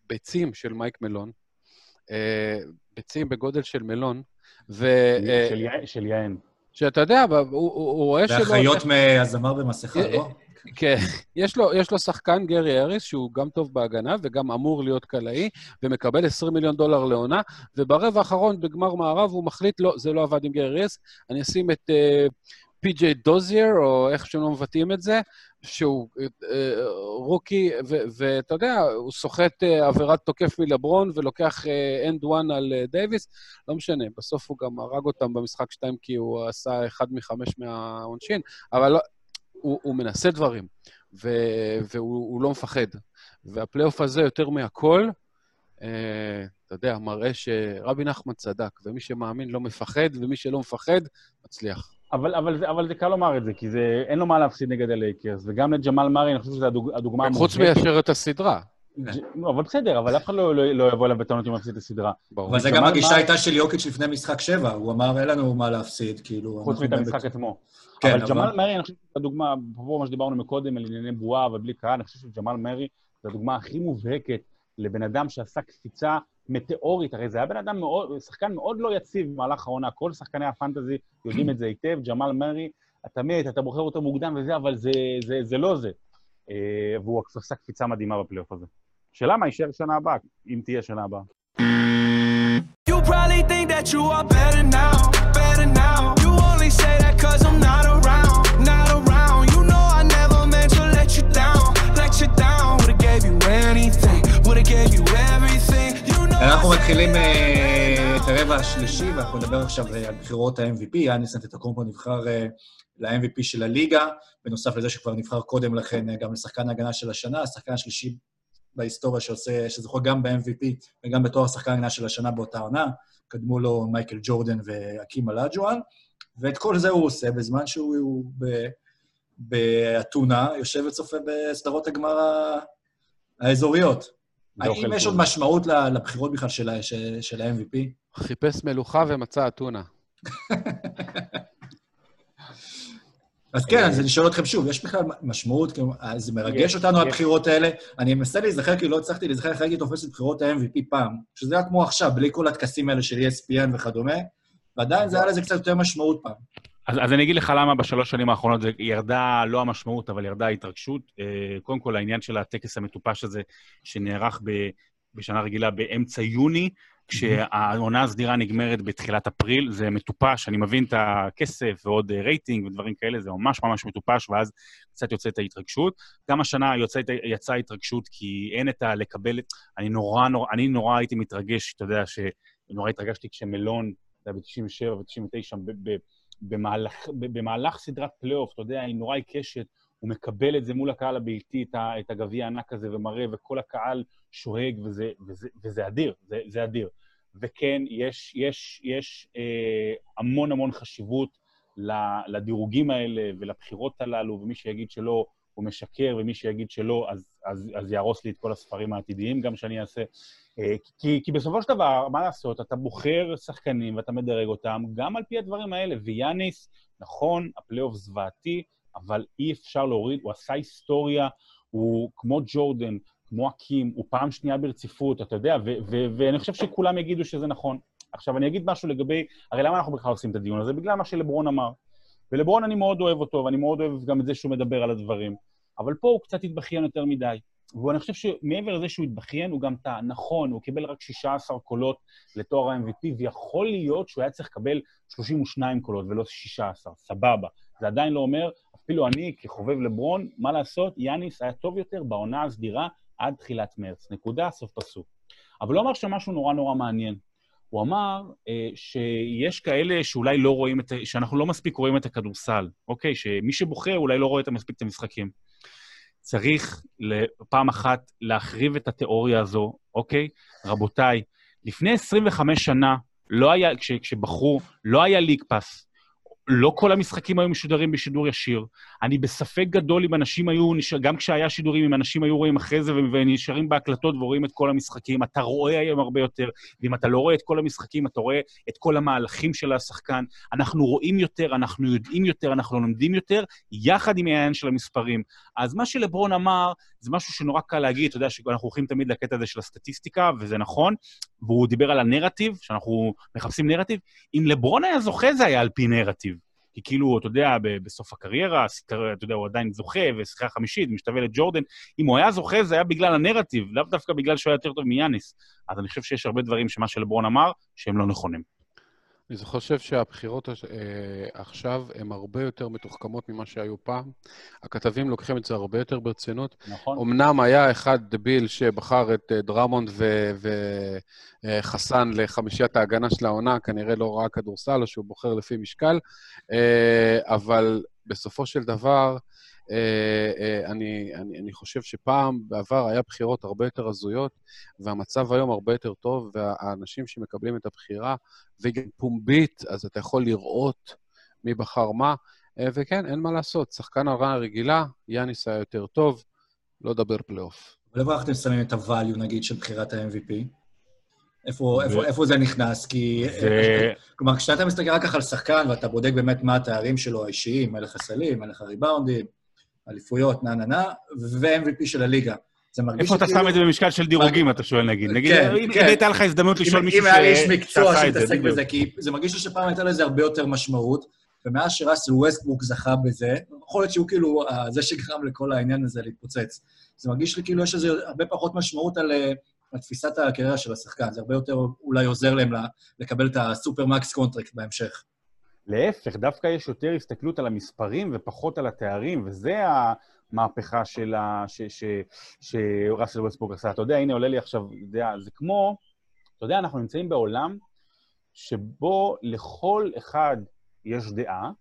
הביצים של מייק מלון. ביצים בגודל של מלון, ו... של יע- של יען. שאתה יודע, הוא, הוא, הוא רואה שלא... והחיות מהזמר במסכה, לא? [LAUGHS] כן, יש לו, יש לו שחקן, גרי אריס, שהוא גם טוב בהגנה וגם אמור להיות קלעי, ומקבל 20 מיליון דולר לעונה, וברבע האחרון בגמר מערב הוא מחליט, לא, זה לא עבד עם גארי האריס, אני אשים את פי.ג'יי דוזייר, או איך שהם לא מבטאים את זה, שהוא אה, rookie, ו- ואתה יודע, הוא סוחט אה, עבירת תוקף מלברון ולוקח and one על אה, דייוויס, לא משנה, בסוף הוא גם הרג אותם במשחק 2 כי הוא עשה אחד מחמש מהעונשין, אבל לא, הוא, הוא מנסה דברים, ו, והוא הוא לא מפחד. והפלייאוף הזה, יותר מהכל, אה, אתה יודע, מראה שרבי נחמן צדק, ומי שמאמין לא מפחד, ומי שלא מפחד, מצליח. אבל, אבל, זה- אבל זה קל לומר את זה, כי זה, אין לו מה להפסיד נגד הלייקרס, וגם לג'מאל מארי, אני חושב שזו הדוג, הדוגמה חוץ המובהקת. מאשר את הסדרה, לא, אבל בסדר, אבל אף אחד לא, לא, לא יבוא אליו בטענות אם הוא יפסיד את הסדרה. ברור. אבל זה גם הגישה הייתה של יוקיץ' לפני משחק שבע, הוא אמר, אין לנו מה להפסיד, כאילו... חוץ מאת המשחק באמת- עצמו. כן, אבל אבל- ג'מאל מרי, אני חושב שזו הדוגמה, אפרופו מה שדיברנו מקודם על ענייני בועה ובלי קהל, אני חושב שג'מאל מרי זו הדוגמה הכי מובהקת לבן אדם שעשה קפיצה מטאורית, הרי זה היה בן אדם מאוד, שחקן מאוד לא יציב במהלך העונה, כל שחקני הפנטזי יודעים את זה היטב, ג'מאל מרי, אתה מת, אתה בוחר אותו מוקדם וזה, אבל זה, זה, זה לא זה. אה, והוא עשה קפיצה מדהימה בפלייאוף הזה. שאלה מה יישאר שנה הבאה, אם תהיה שנה הבאה. Would've gave you everything. אנחנו מתחילים אה, את הרבע השלישי, ואנחנו נדבר עכשיו אה, על בחירות ה-MVP. יאניס אנטטוקומפו נבחר אה, ל-MVP של הליגה, בנוסף לזה שכבר נבחר קודם לכן גם לשחקן ההגנה של השנה, השחקן השלישי בהיסטוריה שעושה, שזוכה גם ב-MVP וגם בתואר שחקן ההגנה של השנה באותה עונה. קדמו לו מייקל ג'ורדן ואקים אלאג'ואן, ואת כל זה הוא עושה בזמן שהוא באתונה, יושב וצופה בסדרות הגמר האזוריות. האם יש. עוד משמעות ל- לבחירות בכלל של ה- של- של ה-MVP? חיפש מלוכה ומצא אתונה. [LAUGHS] אז כן, אז אני שואל אתכם שוב, יש בכלל משמעות, כאילו, אה, זה מרגש יש, אותנו, יש. הבחירות האלה. אני מנסה להיזכר, כי לא הצלחתי להיזכר איך הייתי תופס את בחירות ה-MVP פעם, שזה היה כמו עכשיו, בלי כל הטקסים האלה של ESPN וכדומה, ועדיין זה היה לזה קצת יותר משמעות פעם. אז, אז אני אגיד לך למה בשלוש שנים האחרונות זה ירדה, לא המשמעות, אבל ירדה ההתרגשות. אה, קודם כל, העניין של הטקס המטופש הזה, שנערך ב, בשנה רגילה באמצע יוני, כשהעונה הסדירה נגמרת בתחילת אפריל, זה מטופש, אני מבין את הכסף ועוד אה, רייטינג ודברים כאלה, זה ממש ממש מטופש, ואז קצת יוצאת ההתרגשות. גם השנה יוצאת, יצאה ההתרגשות, כי אין את ה... לקבל... אני נורא, נורא, אני נורא הייתי מתרגש, אתה יודע, שנורא התרגשתי כשמלון, זה היה ב-97 ו-99, ב- ב- במהלך, במהלך סדרת פלייאוף, אתה יודע, היא נורא עיקשת, הוא מקבל את זה מול הקהל הביתי, את, הגביע הענק הזה, ומראה, וכל הקהל שואג, וזה, וזה, וזה אדיר, זה, זה אדיר. וכן, יש, יש, יש אה, המון המון חשיבות לדירוגים האלה ולבחירות הללו, ומי שיגיד שלא, הוא משקר, ומי שיגיד שלא, אז, אז, אז יהרוס לי את כל הספרים העתידיים גם שאני אעשה. אה, כי, כי בסופו של דבר, מה לעשות, אתה בוחר שחקנים ואתה מדרג אותם גם על פי הדברים האלה. ויאניס, נכון, הפלייאוף זוועתי, אבל אי אפשר להוריד, הוא עשה היסטוריה, הוא כמו ג'ורדן, כמו אקים, הוא פעם שנייה ברציפות, אתה יודע, ואני חושב שכולם יגידו שזה נכון. עכשיו, אני אגיד משהו לגבי, הרי למה אנחנו בכלל עושים את הדיון הזה? בגלל מה שלברון אמר. ולברון אני מאוד אוהב אותו, ואני מאוד אוהב גם את זה שהוא מדבר על הדברים. אבל פה הוא קצת התבכיין יותר מדי. ואני חושב שמעבר לזה שהוא התבכיין, הוא גם טעה. נכון, הוא קיבל רק 16 קולות לתואר ה-MVP, ויכול להיות שהוא היה צריך לקבל 32 קולות ולא 16, סבבה. זה עדיין לא אומר, אפילו אני, כחובב לברון, מה לעשות, יאניס היה טוב יותר בעונה הסדירה עד תחילת מרץ. נקודה, סוף פסוק. אבל הוא אמר שם משהו נורא נורא מעניין. הוא אמר אה, שיש כאלה שאולי לא רואים את, ה- שאנחנו לא מספיק רואים את הכדורסל, אוקיי? שמי שבוחר אולי לא רואה את מספיק את המשחקים. צריך פעם אחת להחריב את התיאוריה הזו, אוקיי? רבותיי, לפני 25 שנה, לא היה, כש, כשבחרו, לא היה ליג פאס. לא כל המשחקים היו משודרים בשידור ישיר. אני בספק גדול אם אנשים היו, גם כשהיה שידורים, אם אנשים היו רואים אחרי זה ונשארים בהקלטות ורואים את כל המשחקים, אתה רואה היום הרבה יותר, ואם אתה לא רואה את כל המשחקים, אתה רואה את כל המהלכים של השחקן. אנחנו רואים יותר, אנחנו יודעים יותר, אנחנו לומדים יותר, יחד עם העניין של המספרים. אז מה שלברון אמר, זה משהו שנורא קל להגיד, אתה יודע שאנחנו הולכים תמיד לקטע הזה של הסטטיסטיקה, וזה נכון, והוא דיבר על הנרטיב, שאנחנו מחפשים נרטיב. אם לברון היה זוכה, זה היה על פי נרטיב. כי כאילו, אתה יודע, בסוף הקריירה, אתה יודע, הוא עדיין זוכה, ושיחה חמישית, משתווה לג'ורדן. אם הוא היה זוכה, זה היה בגלל הנרטיב, לאו דווקא בגלל שהוא היה יותר טוב מיאניס. אז אני חושב שיש הרבה דברים שמה שלברון אמר, שהם לא נכונים. אני חושב שהבחירות אה, עכשיו הן הרבה יותר מתוחכמות ממה שהיו פעם. הכתבים לוקחים את זה הרבה יותר ברצינות. נכון? אמנם היה אחד דביל שבחר את אה, דרמונד וחסן לחמישיית ההגנה של העונה, כנראה לא ראה כדורסל, או שהוא בוחר לפי משקל, אה, אבל בסופו של דבר, אה, אה, אני, אני, אני חושב שפעם, בעבר, היה בחירות הרבה יותר הזויות, והמצב היום הרבה יותר טוב, והאנשים שמקבלים את הבחירה, והיא גם פומבית, אז אתה יכול לראות מי בחר מה, אה, וכן, אין מה לעשות. שחקן העונה הרגילה, יאניס היה יותר טוב, לא דבר פלייאוף. אבל איפה אתם שמים את ה-value, נגיד, של בחירת ה-MVP? איפה, זה- איפה, איפה זה נכנס? כי... זה... כלומר, כשאתה מסתכל רק על שחקן ואתה בודק באמת מה התארים שלו האישיים, מלך הסלים, מלך הריבאונדים, אליפויות, נה נה נה, ו-MVP של הליגה. זה מרגיש איפה אתה שכאילו- שם את זה במשקל של דירוגים, אתה שואל, נגיד? נגיד, כן, אם כן. הייתה לך הזדמנות לשאול מישהו אם היה לי איש מקצוע שעשה את זה, שהתעסק. בזה, כי זה מרגיש לי שפעם הייתה לזה הרבה יותר משמעות, ומאז שראסל ווסטברוק זכה בזה, יכול להיות שהוא כאילו אה, זה שגרם לכל העניין הזה להתפוצץ. זה מרגיש לי כאילו יש לזה הרבה פחות משמעות על, אה, תפיסת הקריירה של השחקן, זה הרבה יותר אולי עוזר להם לקבל את ה supermax contract בהמשך. להפך, דווקא יש יותר הסתכלות על המספרים ופחות על התארים, וזה המהפכה של ה... ש- ש- שראסל ווסטבורג עשה. אתה יודע, הנה עולה לי עכשיו, אתה יודע, זה כמו, אתה יודע, אנחנו נמצאים בעולם שבו לכל אחד יש דעה,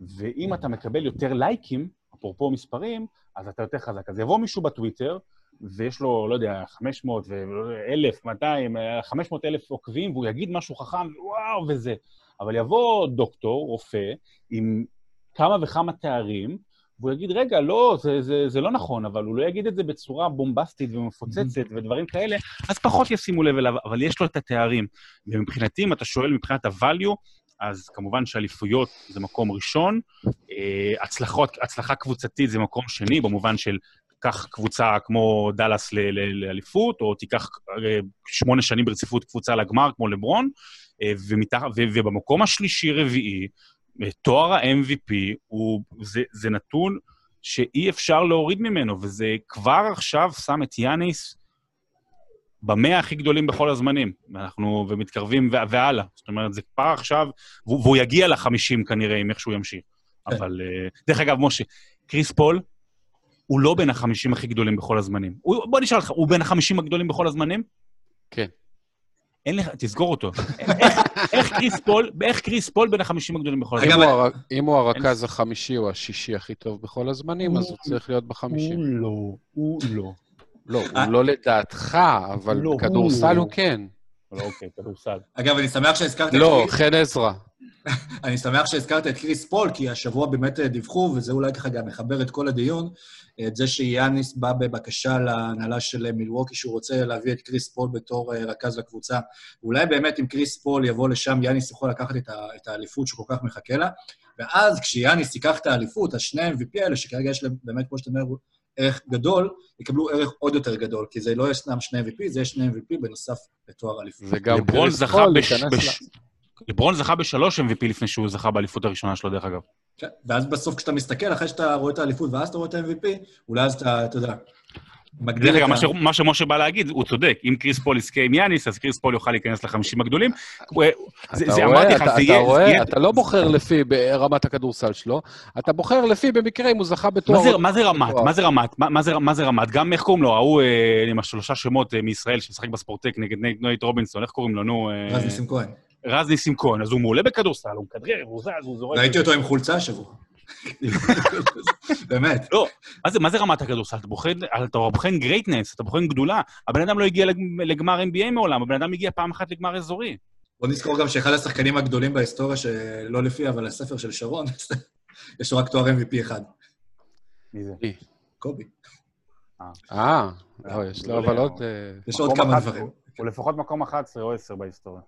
ואם אתה מקבל יותר לייקים, אפרופו מספרים, אז אתה יותר חזק. אז יבוא מישהו בטוויטר, ויש לו, לא יודע, 500 ו-1,000, 200, 500 אלף עוקבים, והוא יגיד משהו חכם, וואו, וזה. אבל יבוא דוקטור, רופא, עם כמה וכמה תארים, והוא יגיד, רגע, לא, זה, זה, זה לא נכון, אבל הוא לא יגיד את זה בצורה בומבסטית ומפוצצת ודברים כאלה, אז פחות ישימו לב אליו, אבל יש לו את התארים. ומבחינתי, אם אתה שואל מבחינת ה-value, אז כמובן שאליפויות זה מקום ראשון, אה, הצלחות, הצלחה קבוצתית זה מקום שני, במובן של קח קבוצה כמו דאלאס ל- ל- לאליפות, או תיקח אה, שמונה שנים ברציפות קבוצה לגמר כמו לברון, ומתח, ו, ובמקום השלישי-רביעי, אה, תואר ה-MVP הוא, זה, זה נתון שאי אפשר להוריד ממנו, וזה כבר עכשיו שם את יאניס במאה הכי גדולים בכל הזמנים. אנחנו, ומתקרבים ו- והלאה. זאת אומרת, זה כבר עכשיו, והוא, והוא יגיע לחמישים כנראה, אם איכשהו ימשיך. כן. אבל, אה, דרך אגב, משה, קריס פול, הוא לא בין החמישים הכי גדולים בכל הזמנים. הוא, בוא נשאל אותך, הוא בין החמישים הגדולים בכל הזמנים? כן. אין לך, תסגור אותו. איך, איך קריס פול, איך קריס פול בין החמישים הגדולים בכל הר- אם הוא הרכז החמישי או השישי הכי טוב בכל הזמנים, אז הוא צריך להיות בחמישים. הוא לא, הוא לא. לא. הוא לא לדעתך, אבל לא, בכדורסל הוא- הוא כן. לא, אוקיי, כדורסל. אגב, אני שמח שהזכרת את לא, חן עזרא. [LAUGHS] אני שמח שהזכרת את קריס פול, כי השבוע באמת אה, דיווחו, וזה אולי ככה גם מחבר את כל הדיון, את זה שיאניס בא בבקשה להנהלה של אה, מילווקי, שהוא רוצה להביא את קריס פול בתור אה, רכז לקבוצה. אולי באמת אם קריס פול יבוא לשם, יאניס יכול לקחת את, ה, את האליפות שהוא כל כך מחכה לה, ואז כשיאניס ייקח את האליפות, אז שני MVP האלה, שכרגע יש להם באמת, כמו שאתה אומר, ערך גדול, יקבלו ערך עוד יותר גדול, כי זה לא ישנם שני MVP, זה יש שני MVP בנוסף לתואר אליפות. וגם קריס זכה פול בש... בש... לברון זכה בשלוש MVP לפני שהוא זכה באליפות הראשונה שלו, דרך אגב. כן, ואז בסוף כשאתה מסתכל, אחרי שאתה רואה את האליפות ואז אתה רואה את ה-MVP, אולי אז אתה, אתה יודע, מגדיל את ה... מה שמשה בא להגיד, הוא צודק. אם קריס פול יזכה עם יאניס, אז קריס פול יוכל להיכנס לחמישים הגדולים. זה- אתה זה רואה, אמרתי לך, אתה- זה אתה יהיה... זה רואה, יהיה- אתה לא בוחר לפי ברמת הכדורסל שלו, אתה בוחר לפי במקרה אם הוא זכה בתואר... מה זה- או- מה זה רמת? מה זה רמת? מה- מה זה- מה זה רמת? גם איך קוראים לו? ההוא אה, עם השלושה שמות אה, מישראל שמשחק בספורטק נגד נייט רובינסון, איך קוראים לו? נו... אה, רז ניסים כהן. רז ניסים כהן. אז הוא מעולה בכדורסל, הוא מכדרר, הוא זז, הוא זורק. ראיתי אותו עם חולצה השבוע. [LAUGHS] באמת. לא, מה זה, מה זה רמת הכדורסל? אתה בוחן, אתה בוחן greatness, אתה בוחן גדולה. הבן אדם לא הגיע לג- לגמר NBA מעולם, הבן אדם הגיע פעם אחת לגמר אזורי. בוא נזכור גם שאחד השחקנים הגדולים בהיסטוריה, שלא לפי, אבל הספר של שרון, [LAUGHS] יש לו רק תואר MVP אחד. מי זה? קובי. אה, לא, יש לו אבל עוד... אה, יש עוד כמה דברים. הוא לפחות מקום 11 או 10 בהיסטוריה.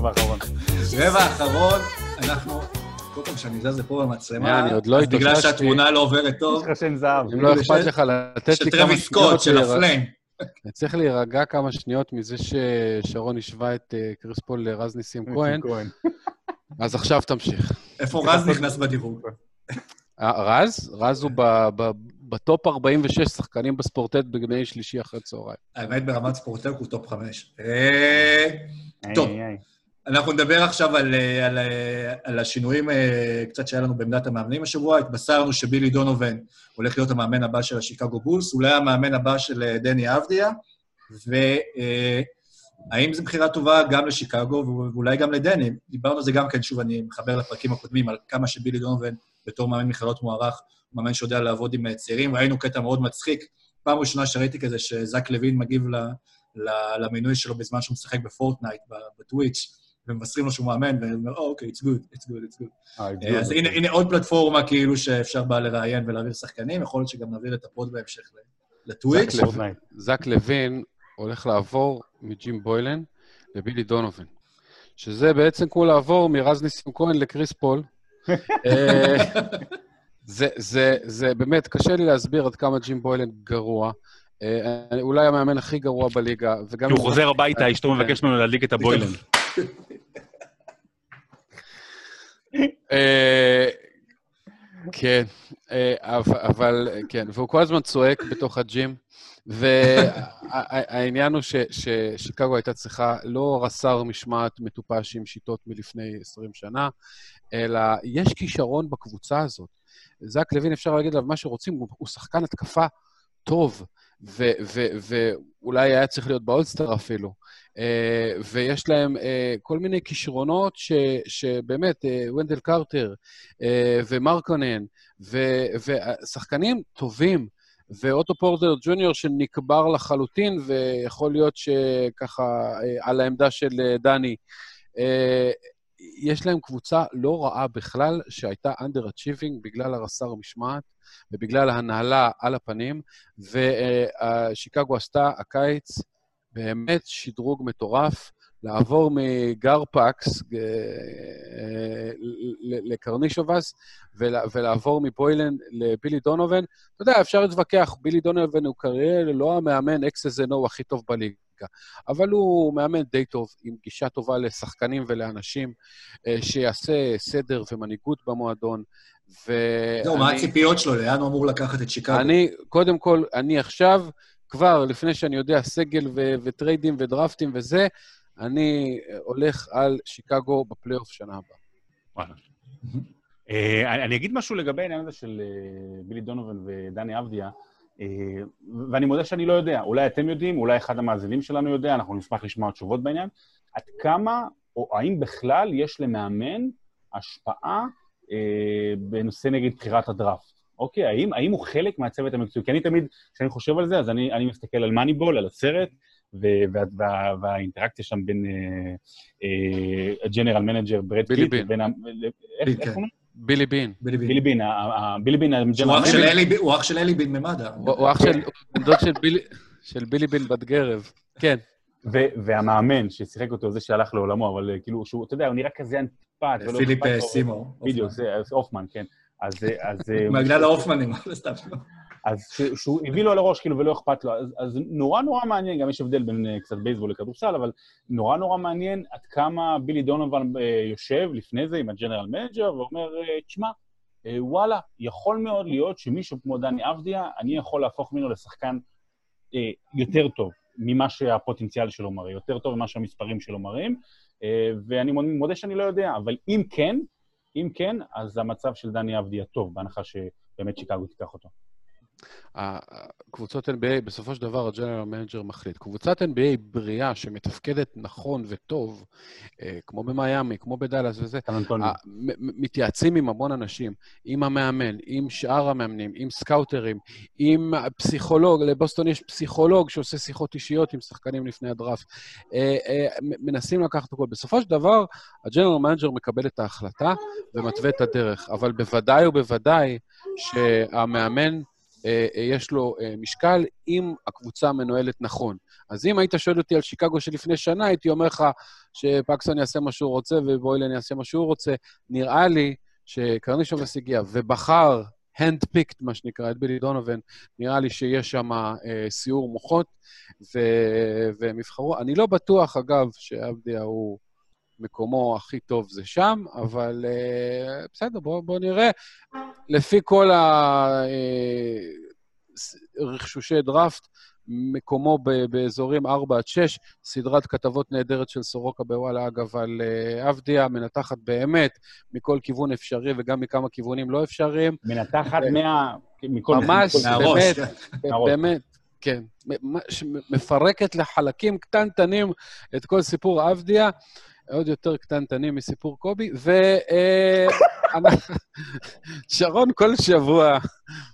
רבע האחרון. רבע האחרון, אנחנו... כל פעם שאני זז לפה במצלמה, אני עוד לא אז בגלל התאוששתי. שהתמונה לא עוברת טוב, יש לך שם זהב. אם לא של- אכפת לך לתת של לי כמה טרוויס סקוט, שניות... של להירא- הפליים. אני צריך להירגע כמה שניות מזה ששרון השווה את אה, קריס פול לרז ניסים כהן, אז עכשיו תמשיך. איפה רז נכנס בדירוג? אה, רז? רז הוא בטופ 46 שחקנים בספורטט בגני שלישי אחרי צהריים. האמת, ברמת ספורטק הוא טופ חמש. אה, טוב. אנחנו נדבר עכשיו על, אה, על, אה, על השינויים אה, קצת שהיה לנו בעמדת המאמנים השבוע. התבשרנו שבילי דונובן הולך להיות המאמן הבא של השיקגו בולס, אולי המאמן הבא של דני אבדיה, והאם זו בחירה טובה גם לשיקגו ואולי גם לדני? דיברנו על זה גם כן, שוב, אני מחבר לפרקים הקודמים, על כמה שבילי דונובן בתור מאמן מכללות מוערך, הוא מאמן שיודע לעבוד עם צעירים. ראינו קטע מאוד מצחיק, פעם ראשונה שראיתי כזה שזק לוין מגיב ל, למינוי שלו בזמן שהוא משחק בפורטנייט, בטוויץ', ומבשרים לו שהוא מאמן, והוא אומר, "Oh, okay, it's good, it's good, it's good. אה, אז הנה, הנה עוד פלטפורמה כאילו שאפשר בה לראיין ולהעביר שחקנים, יכול להיות שגם נעביר את ה pod בהמשך ל- לטוויץ'. זק לוין. הולך לעבור מג'ים בוילן לבילי דונובן, שזה בעצם כמו לעבור מרז ניסים כהן לקריס פול. אה, זה, זה, זה באמת, קשה לי להסביר עד כמה ג'ים בוילן גרוע. אה, אולי המאמן הכי גרוע בליגה, וגם... כי הוא חוזר הביתה, אשתו מבקש ממנו להדליק את הבוילן. אה, כן, אה, אבל, כן, והוא כל הזמן צועק בתוך הג'ים, והעניין הוא ששיקגו הייתה צריכה לא רס"ר משמעת מטופש עם שיטות מלפני 20 שנה, אלא יש כישרון בקבוצה הזאת. זק לוין, אפשר להגיד עליו מה שרוצים, הוא שחקן התקפה טוב, ו- ו- ואולי היה צריך להיות באולסטר אפילו. אה, ויש להם אה, כל מיני כישרונות ש, שבאמת, אה, ונדל קרטר אה, ומרקונן, ו- ושחקנים טובים, ואוטו פורטר ג'וניור שנקבר לחלוטין, ויכול להיות שככה, אה, על העמדה של אה, דני. אה, יש להם קבוצה לא רעה בכלל, שהייתה under-achieving בגלל הרס"ר משמעת ובגלל ההנהלה על הפנים, ושיקגו עשתה הקיץ באמת שדרוג מטורף. לעבור מגרפקס אה, אה, לקרנישובס ול- ולעבור מבוילן לבילי דונובן. אתה יודע, אפשר להתווכח, בילי דונובן הוא כנראה לא המאמן אקס-אז-נו הכי טוב בליגה, אבל הוא מאמן די טוב, עם גישה טובה לשחקנים ולאנשים, אה, שיעשה סדר ומנהיגות במועדון. ו- זהו, מה הציפיות שלו? לאן הוא אמור לקחת את שיקגו? אני, קודם כל, אני עכשיו, כבר לפני שאני יודע סגל ו- וטריידים ודרפטים וזה, אני הולך על שיקגו בפלייאוף שנה הבאה. וואלה. אה, אני אגיד משהו לגבי העניין הזה של אה, בילי דונובן ודני אבדיה, ואני מודה שאני לא יודע. אולי אתם יודעים, אולי אחד המאזינים שלנו יודע, אנחנו נשמח לשמוע תשובות בעניין. עד כמה, או האם בכלל יש למאמן השפעה אה, בנושא נגיד בחירת הדראפט? אוקיי, האם, האם הוא חלק מהצוות המקצועי? כי אני תמיד, כשאני חושב על זה, אז אני, אני מסתכל על Moneyball, על הסרט, ו- וה, וה, והאינטראקציה שם בין ה general manager ברד פיט בין. ה- איך בין, כן. בילי בין. בילי בין. בילי בין, הוא אח של אלי בין ממד"א. הוא הוא אח של, דוד של בילי- בין בת גרב. כן. ו- והמאמן ששיחק אותו, זה שהלך לעולמו, אבל אה, כאילו, שהוא, אתה יודע, הוא נראה כזה אנטיפט. פיליפ אה, לו. סימור. בדיוק, זה אז הופמן, כן. אז... אה, אז אה, מהגדל ההופמנים, [LAUGHS] סתם. אז שהוא הביא לו על הראש, כאילו, ולא אכפת לו. אז, אז נורא נורא מעניין, גם יש הבדל בין אה, קצת בייסבול לכדורסל, אבל נורא נורא מעניין עד כמה בילי דונובן אה, יושב לפני זה עם הג'נרל מנג'ר ואומר, אה, תשמע, אה, וואלה, יכול מאוד להיות שמישהו כמו דני אבדיה, אני יכול להפוך ממנו לשחקן אה, יותר טוב ממה שהפוטנציאל שלו מראה, יותר טוב ממה שהמספרים שלו מראים, אה, ואני מודה שאני לא יודע, אבל אם כן, אם כן, אז המצב של דני אבדיה טוב, בהנחה שבאמת שיקגו תיקח אותו. קבוצות NBA, בסופו של דבר ה general manager מחליט. קבוצת NBA בריאה שמתפקדת נכון וטוב, אה, כמו במיאמי, כמו בדאלאס וזה, מתייעצים עם המון אנשים, עם המאמן, עם שאר המאמנים, עם סקאוטרים, עם פסיכולוג, לבוסטון יש פסיכולוג שעושה שיחות אישיות עם שחקנים לפני הדראפט. אה, אה, מנסים לקחת הכול. בסופו של דבר, ה general manager מקבל את ההחלטה ומתווה את הדרך, אבל בוודאי ובוודאי שהמאמן, יש לו אה, משקל אם הקבוצה מנוהלת נכון. אז אם היית שואל אותי על שיקגו שלפני שנה, הייתי אומר לך שפקסון יעשה מה שהוא רוצה ובוילן יעשה מה שהוא רוצה. נראה לי שקרנישובס הגיע ובחר, hand picked, מה שנקרא, את בילי דונובן, נראה לי שיש שם אה, סיור מוחות, ו- והם יבחרו. אני לא בטוח, אגב, שעבדיה הוא מקומו הכי טוב זה שם, אבל אה, בסדר, בואו בוא נראה. לפי כל הרכשושי דראפט, מקומו ב- באזורים 4 עד 6, סדרת כתבות נהדרת של סורוקה בוואלה, אגב, על אה, אבדיה, מנתחת באמת מכל כיוון אפשרי וגם מכמה כיוונים לא אפשריים. מנתחת מה... מכל... ממש, באמת. [LAUGHS] באמת, כן. מפרקת לחלקים קטנטנים את כל סיפור אבדיה, עוד יותר קטנטנים מסיפור קובי, ו... אה, [LAUGHS] שרון כל שבוע,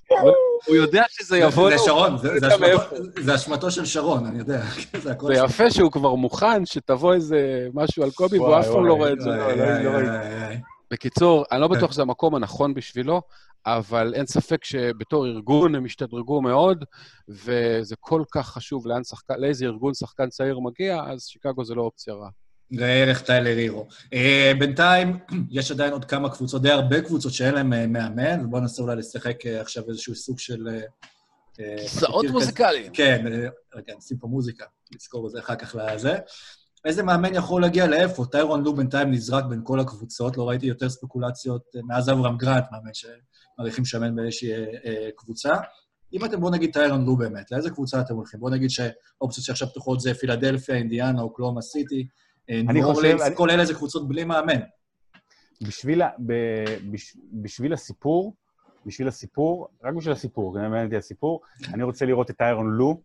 הוא- יודע שזה יבוא זה לו, שרון, זה- אשמתו- זה אשמתו של שרון, אני יודע. [LAUGHS] זה יפה שהוא כבר מוכן שתבוא איזה משהו על קובי, והוא אף פעם לא רואה את זה. לא, לא, לא. בקיצור, אני לא כן. בטוח שזה המקום הנכון בשבילו, אבל אין ספק שבתור ארגון הם השתדרגו מאוד, וזה כל כך חשוב לאן לאיזה ארגון שחקן צעיר מגיע, אז שיקגו זה לא אופציה רעה. ראה ערך טיילר הירו. אה, בינתיים, [CLEARS THROAT] יש עדיין עוד כמה קבוצות, די הרבה קבוצות שאין להן אה, מאמן, ובואו ננסה אולי לשחק אה, עכשיו איזשהו סוג של... כיסאות מוזיקליים. כן, רגע, נשים פה מוזיקה, נזכור את זה אחר כך לזה. איזה מאמן יכול להגיע לאיפה? טיירון לו בינתיים נזרק בין כל הקבוצות, לא ראיתי יותר ספקולציות מאז אברהם גרנט, מאמן שמעריכים שמן באיזושהי קבוצה. אם אתם, בואו נגיד טיירון לו באמת, לאיזה קבוצה אתם הולכים? בואו נגיד שהאופציות שעכשיו פתוחות זה פילדלפיה, אינדיאנה, אוקלאומה סיטי, אה, אני חושב- אני- כל אלה זה קבוצות בלי מאמן. בשביל, ה- ב- בש- בשביל הסיפור, בשביל הסיפור, רק בשביל הסיפור, כי מעניין אותי הסיפור, אני רוצה לראות את איירון לו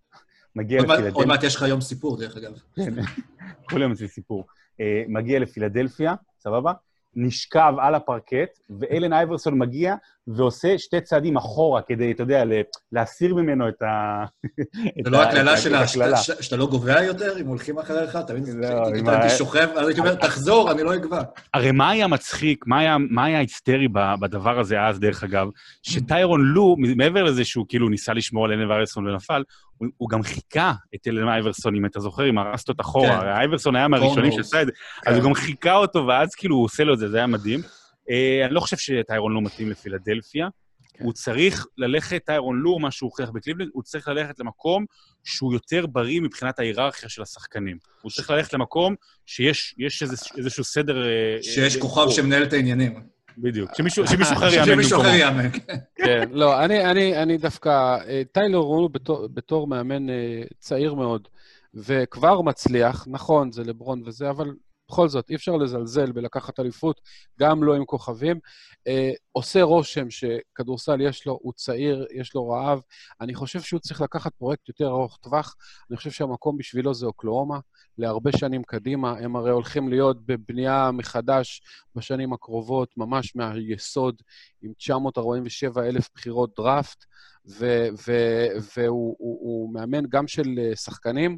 מגיע מעט- עוד לפילדלפיה. מעט יש לך יום סיפור, דרך אגב. כן, [LAUGHS] כל יום אצלי סיפור. אה, מגיע לפילדלפיה, סבבה? נשכב על הפרקט, ואלן אייברסון מגיע ועושה שתי צעדים אחורה כדי, אתה יודע, להסיר ממנו את ה... [LAUGHS] זה לא הקללה את ה- שלה, את הקללה. שאתה- לא גובע יותר, אם הולכים אחריך, אתה מבין? לא, הייתי שוכב, אז הייתי אומר, תחזור, אני לא אגבע. הרי מה היה מצחיק, מה היה, היסטרי בדבר הזה אז, דרך אגב, שטיירון לו, מעבר לזה שהוא כאילו ניסה לשמור על אלן אייברסון ונפל, הוא, הוא גם חיכה את אלן אייברסון, אם אתה זוכר, אם הרסת אותו אחורה. כן. הרי אייברסון היה מהראשונים. שעשה את זה, אז הוא גם חיכה אותו, ואז כאילו הוא עושה לו את זה, זה היה מדהים. אה, אני לא חושב שטיירון לו מתאים לפילדלפיה. הוא צריך ללכת, טיירון לו, מה שהוא הוכיח בקליבלנד, הוא צריך ללכת למקום שהוא יותר בריא מבחינת ההיררכיה של השחקנים. הוא צריך ללכת למקום שיש איזשהו סדר... אה, שיש אה, כוכב ברור. שמנהל את העניינים. בדיוק, שמישהו שמישהו אחר יאמן שמישהו במקומו. אחר יאמן, כן. כן, לא, אני, אני, אני דווקא, אה, טיילור רונו בתור, בתור מאמן אה, צעיר מאוד, וכבר מצליח, נכון, זה לברון וזה, אבל בכל זאת, אי אפשר לזלזל בלקחת אליפות, גם לא עם כוכבים. אה, עושה רושם שכדורסל יש לו, הוא צעיר, יש לו רעב. אני חושב שהוא צריך לקחת פרויקט יותר ארוך טווח. אני חושב שהמקום בשבילו זה אוקלאומה, להרבה שנים קדימה. הם הרי הולכים להיות בבנייה מחדש בשנים הקרובות, ממש מהיסוד, עם 947 אלף בחירות דראפט, ו- ו- והוא הוא, הוא מאמן גם של אה, שחקנים,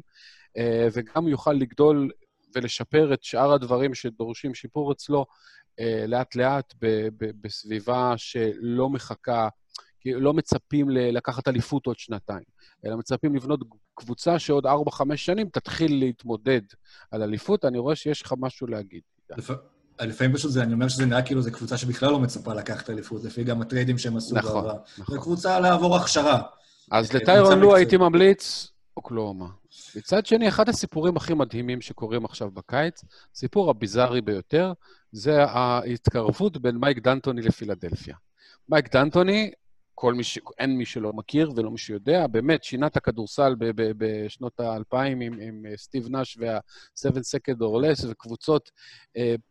אה, וגם יוכל לגדול ולשפר את שאר הדברים שדורשים שיפור אצלו אה, לאט-לאט ב- בסביבה שלא מחכה, לא מצפים לקחת אליפות עוד שנתיים, אלא מצפים לבנות קבוצה שעוד 4-5 שנים תתחיל להתמודד על אליפות. אני רואה שיש לך משהו להגיד. לפ- לפעמים פשוט זה, אני אומר שזה נראה כאילו זו קבוצה שבכלל לא מצפה לקחת אליפות, לפי גם הטריידים שהם עשו נכון, בעבר. נכון. זו קבוצה לעבור הכשרה. אז אה, לטיירון לו. הייתי ממליץ אוקלאומה. מצד שני, אחד הסיפורים הכי מדהימים שקורים עכשיו בקיץ, הסיפור הביזארי ביותר, זה ההתקרבות בין מייק דנטוני לפילדלפיה. מייק דנטוני, כל מי ש... אין מי שלא מכיר ולא מי שיודע, באמת שינה את הכדורסל ב- ב- בשנות האלפיים עם, עם אה, סטיב נאש וה-7 Seconds or Less וקבוצות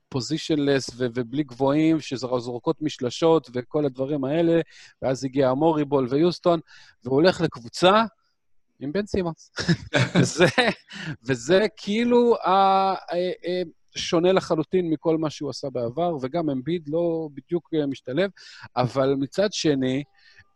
positionless ו- ובלי גבוהים שזורקות משלשות וכל הדברים האלה, ואז הגיע המוריבול ויוסטון, והוא הולך לקבוצה עם בן סימונס. [LAUGHS] וזה, וזה כאילו שונה לחלוטין מכל מה שהוא עשה בעבר, וגם אמביד לא בדיוק אה, משתלב, אבל מצד שני,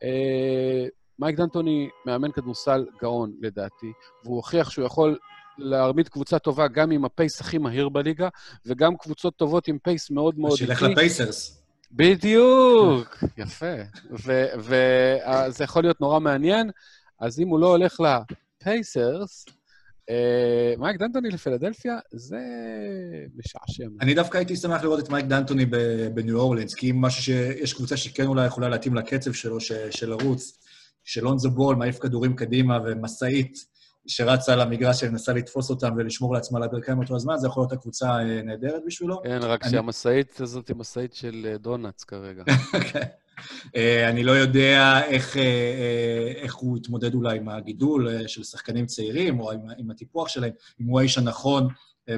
אה, מייק דנטוני מאמן כדורסל גאון, לדעתי, והוא הוכיח שהוא יכול להעמיד קבוצה טובה גם עם ה pace הכי מהיר בליגה, וגם קבוצות טובות עם pace מאוד מאוד שילך לפייסרס. בדיוק, יפה. וזה יכול להיות נורא מעניין, אז אם הוא לא הולך לפייסרס, אה, מייק דנטוני לפילדלפיה, זה משעשע. אני דווקא הייתי שמח לראות את מייק דנטוני בניו אורלינס, כי אם משהו שיש קבוצה שכן אולי יכולה להתאים לקצב שלו, של לרוץ, שלונזו בול מעיף כדורים קדימה ומשאית שרצה על המגרש שמנסה לתפוס אותם ולשמור לעצמה על הברכיים אותו הזמן, זה יכול להיות הקבוצה אה, נהדרת בשבילו. כן, רק אני- שהמשאית הזאת היא משאית של אה, דונלדס כרגע. [LAUGHS] אה, אני לא יודע איך, אה, אה, איך הוא יתמודד אולי עם הגידול של שחקנים צעירים, או עם, עם הטיפוח שלהם, אם הוא האיש הנכון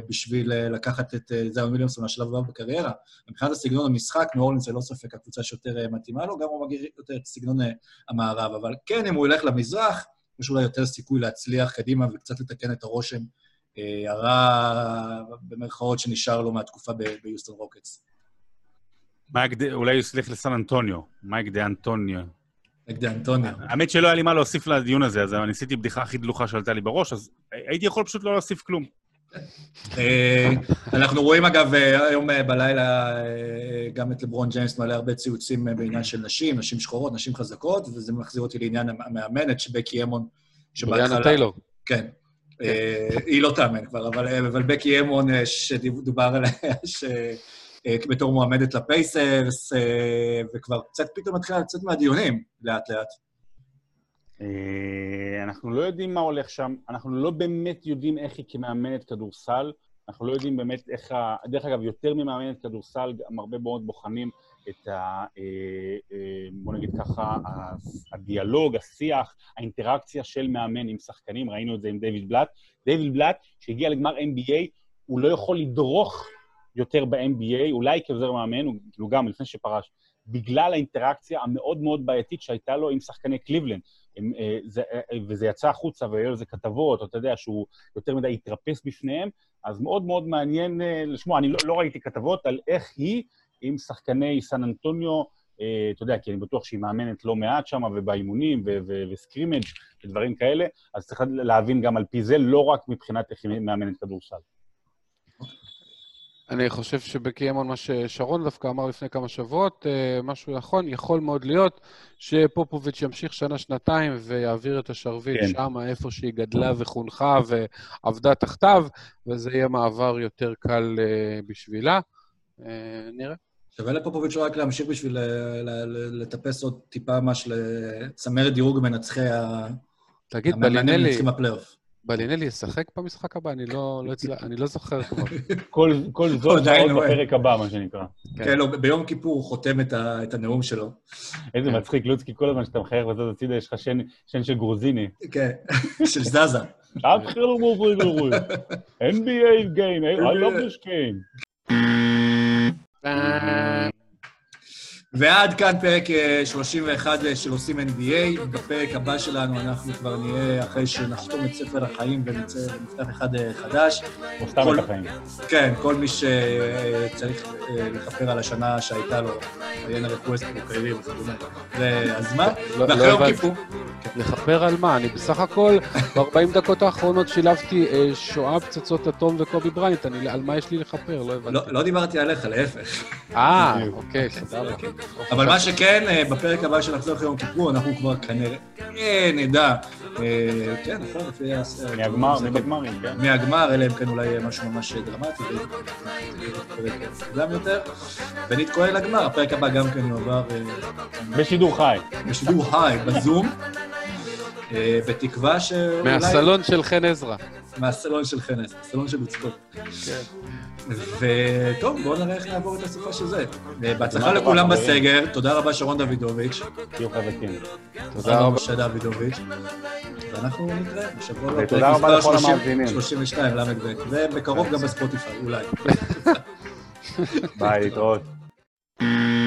בשביל לקחת את זיון ויליאמסון לשלב הבא בקריירה. מבחינת הסגנון המשחק, ניו זה לא ספק הקבוצה שיותר מתאימה לו, גם הוא מגדיר יותר את סגנון המערב. אבל כן, אם הוא ילך למזרח, יש אולי יותר סיכוי להצליח קדימה וקצת לתקן את הרושם הרע, במרכאות, שנשאר לו מהתקופה ביוסטון רוקטס. מייק דה, אולי הוא ילך לסן אנטוניו, מייק דה אנטוניו. נגד אנטוניו. האמת שלא היה לי מה להוסיף לדיון הזה, אז ניסיתי בדיחה הכי דלוחה שעלתה לי בראש, אז הייתי יכול פשוט לא להוסיף כלום. אה, אנחנו רואים, אגב, אה, היום אה, בלילה גם את לברון ג'יימס מעלה הרבה ציוצים בעניין של נשים, נשים שחורות, נשים חזקות, וזה מחזיר אותי לעניין המאמנת, שבקי אמון, בריאנה טיילור. כן. היא לא תאמן כבר, אבל, בקי אמון, שדובר עליה, [LAUGHS] בתור מועמדת לפייסרס, אה, וכבר קצת פתאום מתחילה לצאת מהדיונים, לאט-לאט. אה, אנחנו לא יודעים מה הולך שם, אנחנו לא באמת יודעים איך היא כמאמנת כדורסל, אנחנו לא יודעים באמת איך ה... דרך אגב, יותר ממאמנת כדורסל, גם הרבה מאוד בוחנים את ה... אה, אה, בוא נגיד ככה, הדיאלוג, השיח, האינטראקציה של מאמן עם שחקנים, ראינו את זה עם דיוויד בלאט. דיוויד בלאט, שהגיע לגמר NBA, הוא לא יכול לדרוך יותר ב-NBA, אולי כעוזר מאמן, הוא כאילו גם לפני שפרש, בגלל האינטראקציה המאוד מאוד בעייתית שהייתה לו עם שחקני קליבלנד. הם, אה, זה, אה, וזה יצא החוצה והיו לזה כתבות, אתה יודע, שהוא יותר מדי התרפס בפניהם, אז מאוד מאוד מעניין אה, לשמוע. אני לא, לא ראיתי כתבות על איך היא עם שחקני סן אנטוניו, אה, אתה יודע, כי אני בטוח שהיא מאמנת לא מעט שם, ובאימונים, וסקרימג' ודברים כאלה, אז צריך להבין גם על פי זה, לא רק מבחינת איך היא מאמנת כדורסל. אני חושב שבקיימון, מה ששרון דווקא אמר לפני כמה שבועות, אה, משהו נכון, יכול מאוד להיות שפופוביץ' ימשיך שנה-שנתיים ויעביר את השרביט כן. שם, איפה שהיא גדלה וחונכה ועבדה תחתיו, וזה יהיה מעבר יותר קל אה, בשבילה. אה, נראה. שווה לפופוביץ' רק להמשיך בשביל ל- לטפס עוד טיפה ממש לצמרת דירוג מנצחי ה... תגיד, בלינלי, מנצחים הפלייאוף. בלינלי ישחק במשחק הבא? אני לא, לא, הצל... אני לא זוכר כבר. [LAUGHS] כל, כל זאת עוד. בפרק הבא, מה שנקרא. כן, לא, ביום כיפור הוא חותם את ה- את הנאום שלו. איזה מצחיק, לוצקי, כל הזמן שאתה מחייך וזאת הצידה, יש לך שן, שן של גרוזיני. כן, [LAUGHS] של זזה. אתחיל ומוביל NBA game, I love this game. [LAUGHS] ועד כאן פרק אה, 31 של עושים NBA. בפרק הבא שלנו אנחנו כבר נהיה, אחרי שנחתום את ספר החיים ונצא ונפתח אחד אה, חדש. או סתם את החיים. כן, כל מי שצריך אה, לכפר על השנה שהייתה לו, עיין הרקווסט בקריירים וכדומה. זה הזמן. לא- ואחרי לא יום הבנתי. כיפור. לכפר על מה? אני בסך הכל, ב-40 דקות האחרונות שילבתי אה, שואה, פצצות אטום וקובי בריינט, על מה יש לי לכפר? לא הבנתי. לא לא דיברתי עליך, להפך. אה, אוקיי, סבבה. אבל מה שכן, אה, בפרק הבא שנחזור אחרי יום כיפור, אנחנו כבר כנראה נדע, אה, כן, נכון, לפי... הס- מהגמר, זה- מבגמרים, כן. מהגמר, אלא אם כן אולי משהו ממש דרמטי, מוקדם יותר. ונתכונן לגמר, הפרק הבא גם כן יועבר אה, בשידור חי. בשידור היי, בזום, אה, בתקווה שאולי... מהסלון של חן עזרא. מהסלון של חנס, הסלון של לוצקות. כן. וטוב, בואו נראה איך נעבור את הסופה של זה. אה, בהצלחה לכולם בסגר, תודה רבה שרון דודוביץ', תהיו חזקים. תודה רבה. משה דודוביץ', ואנחנו נתראה בשבוע הבא. ותודה פרק רבה לכל 30, המאזינים. 32 ל"ב, ובקרוב גם בספוטיפיי, אולי. [LAUGHS] ביי, להתראות. [LAUGHS]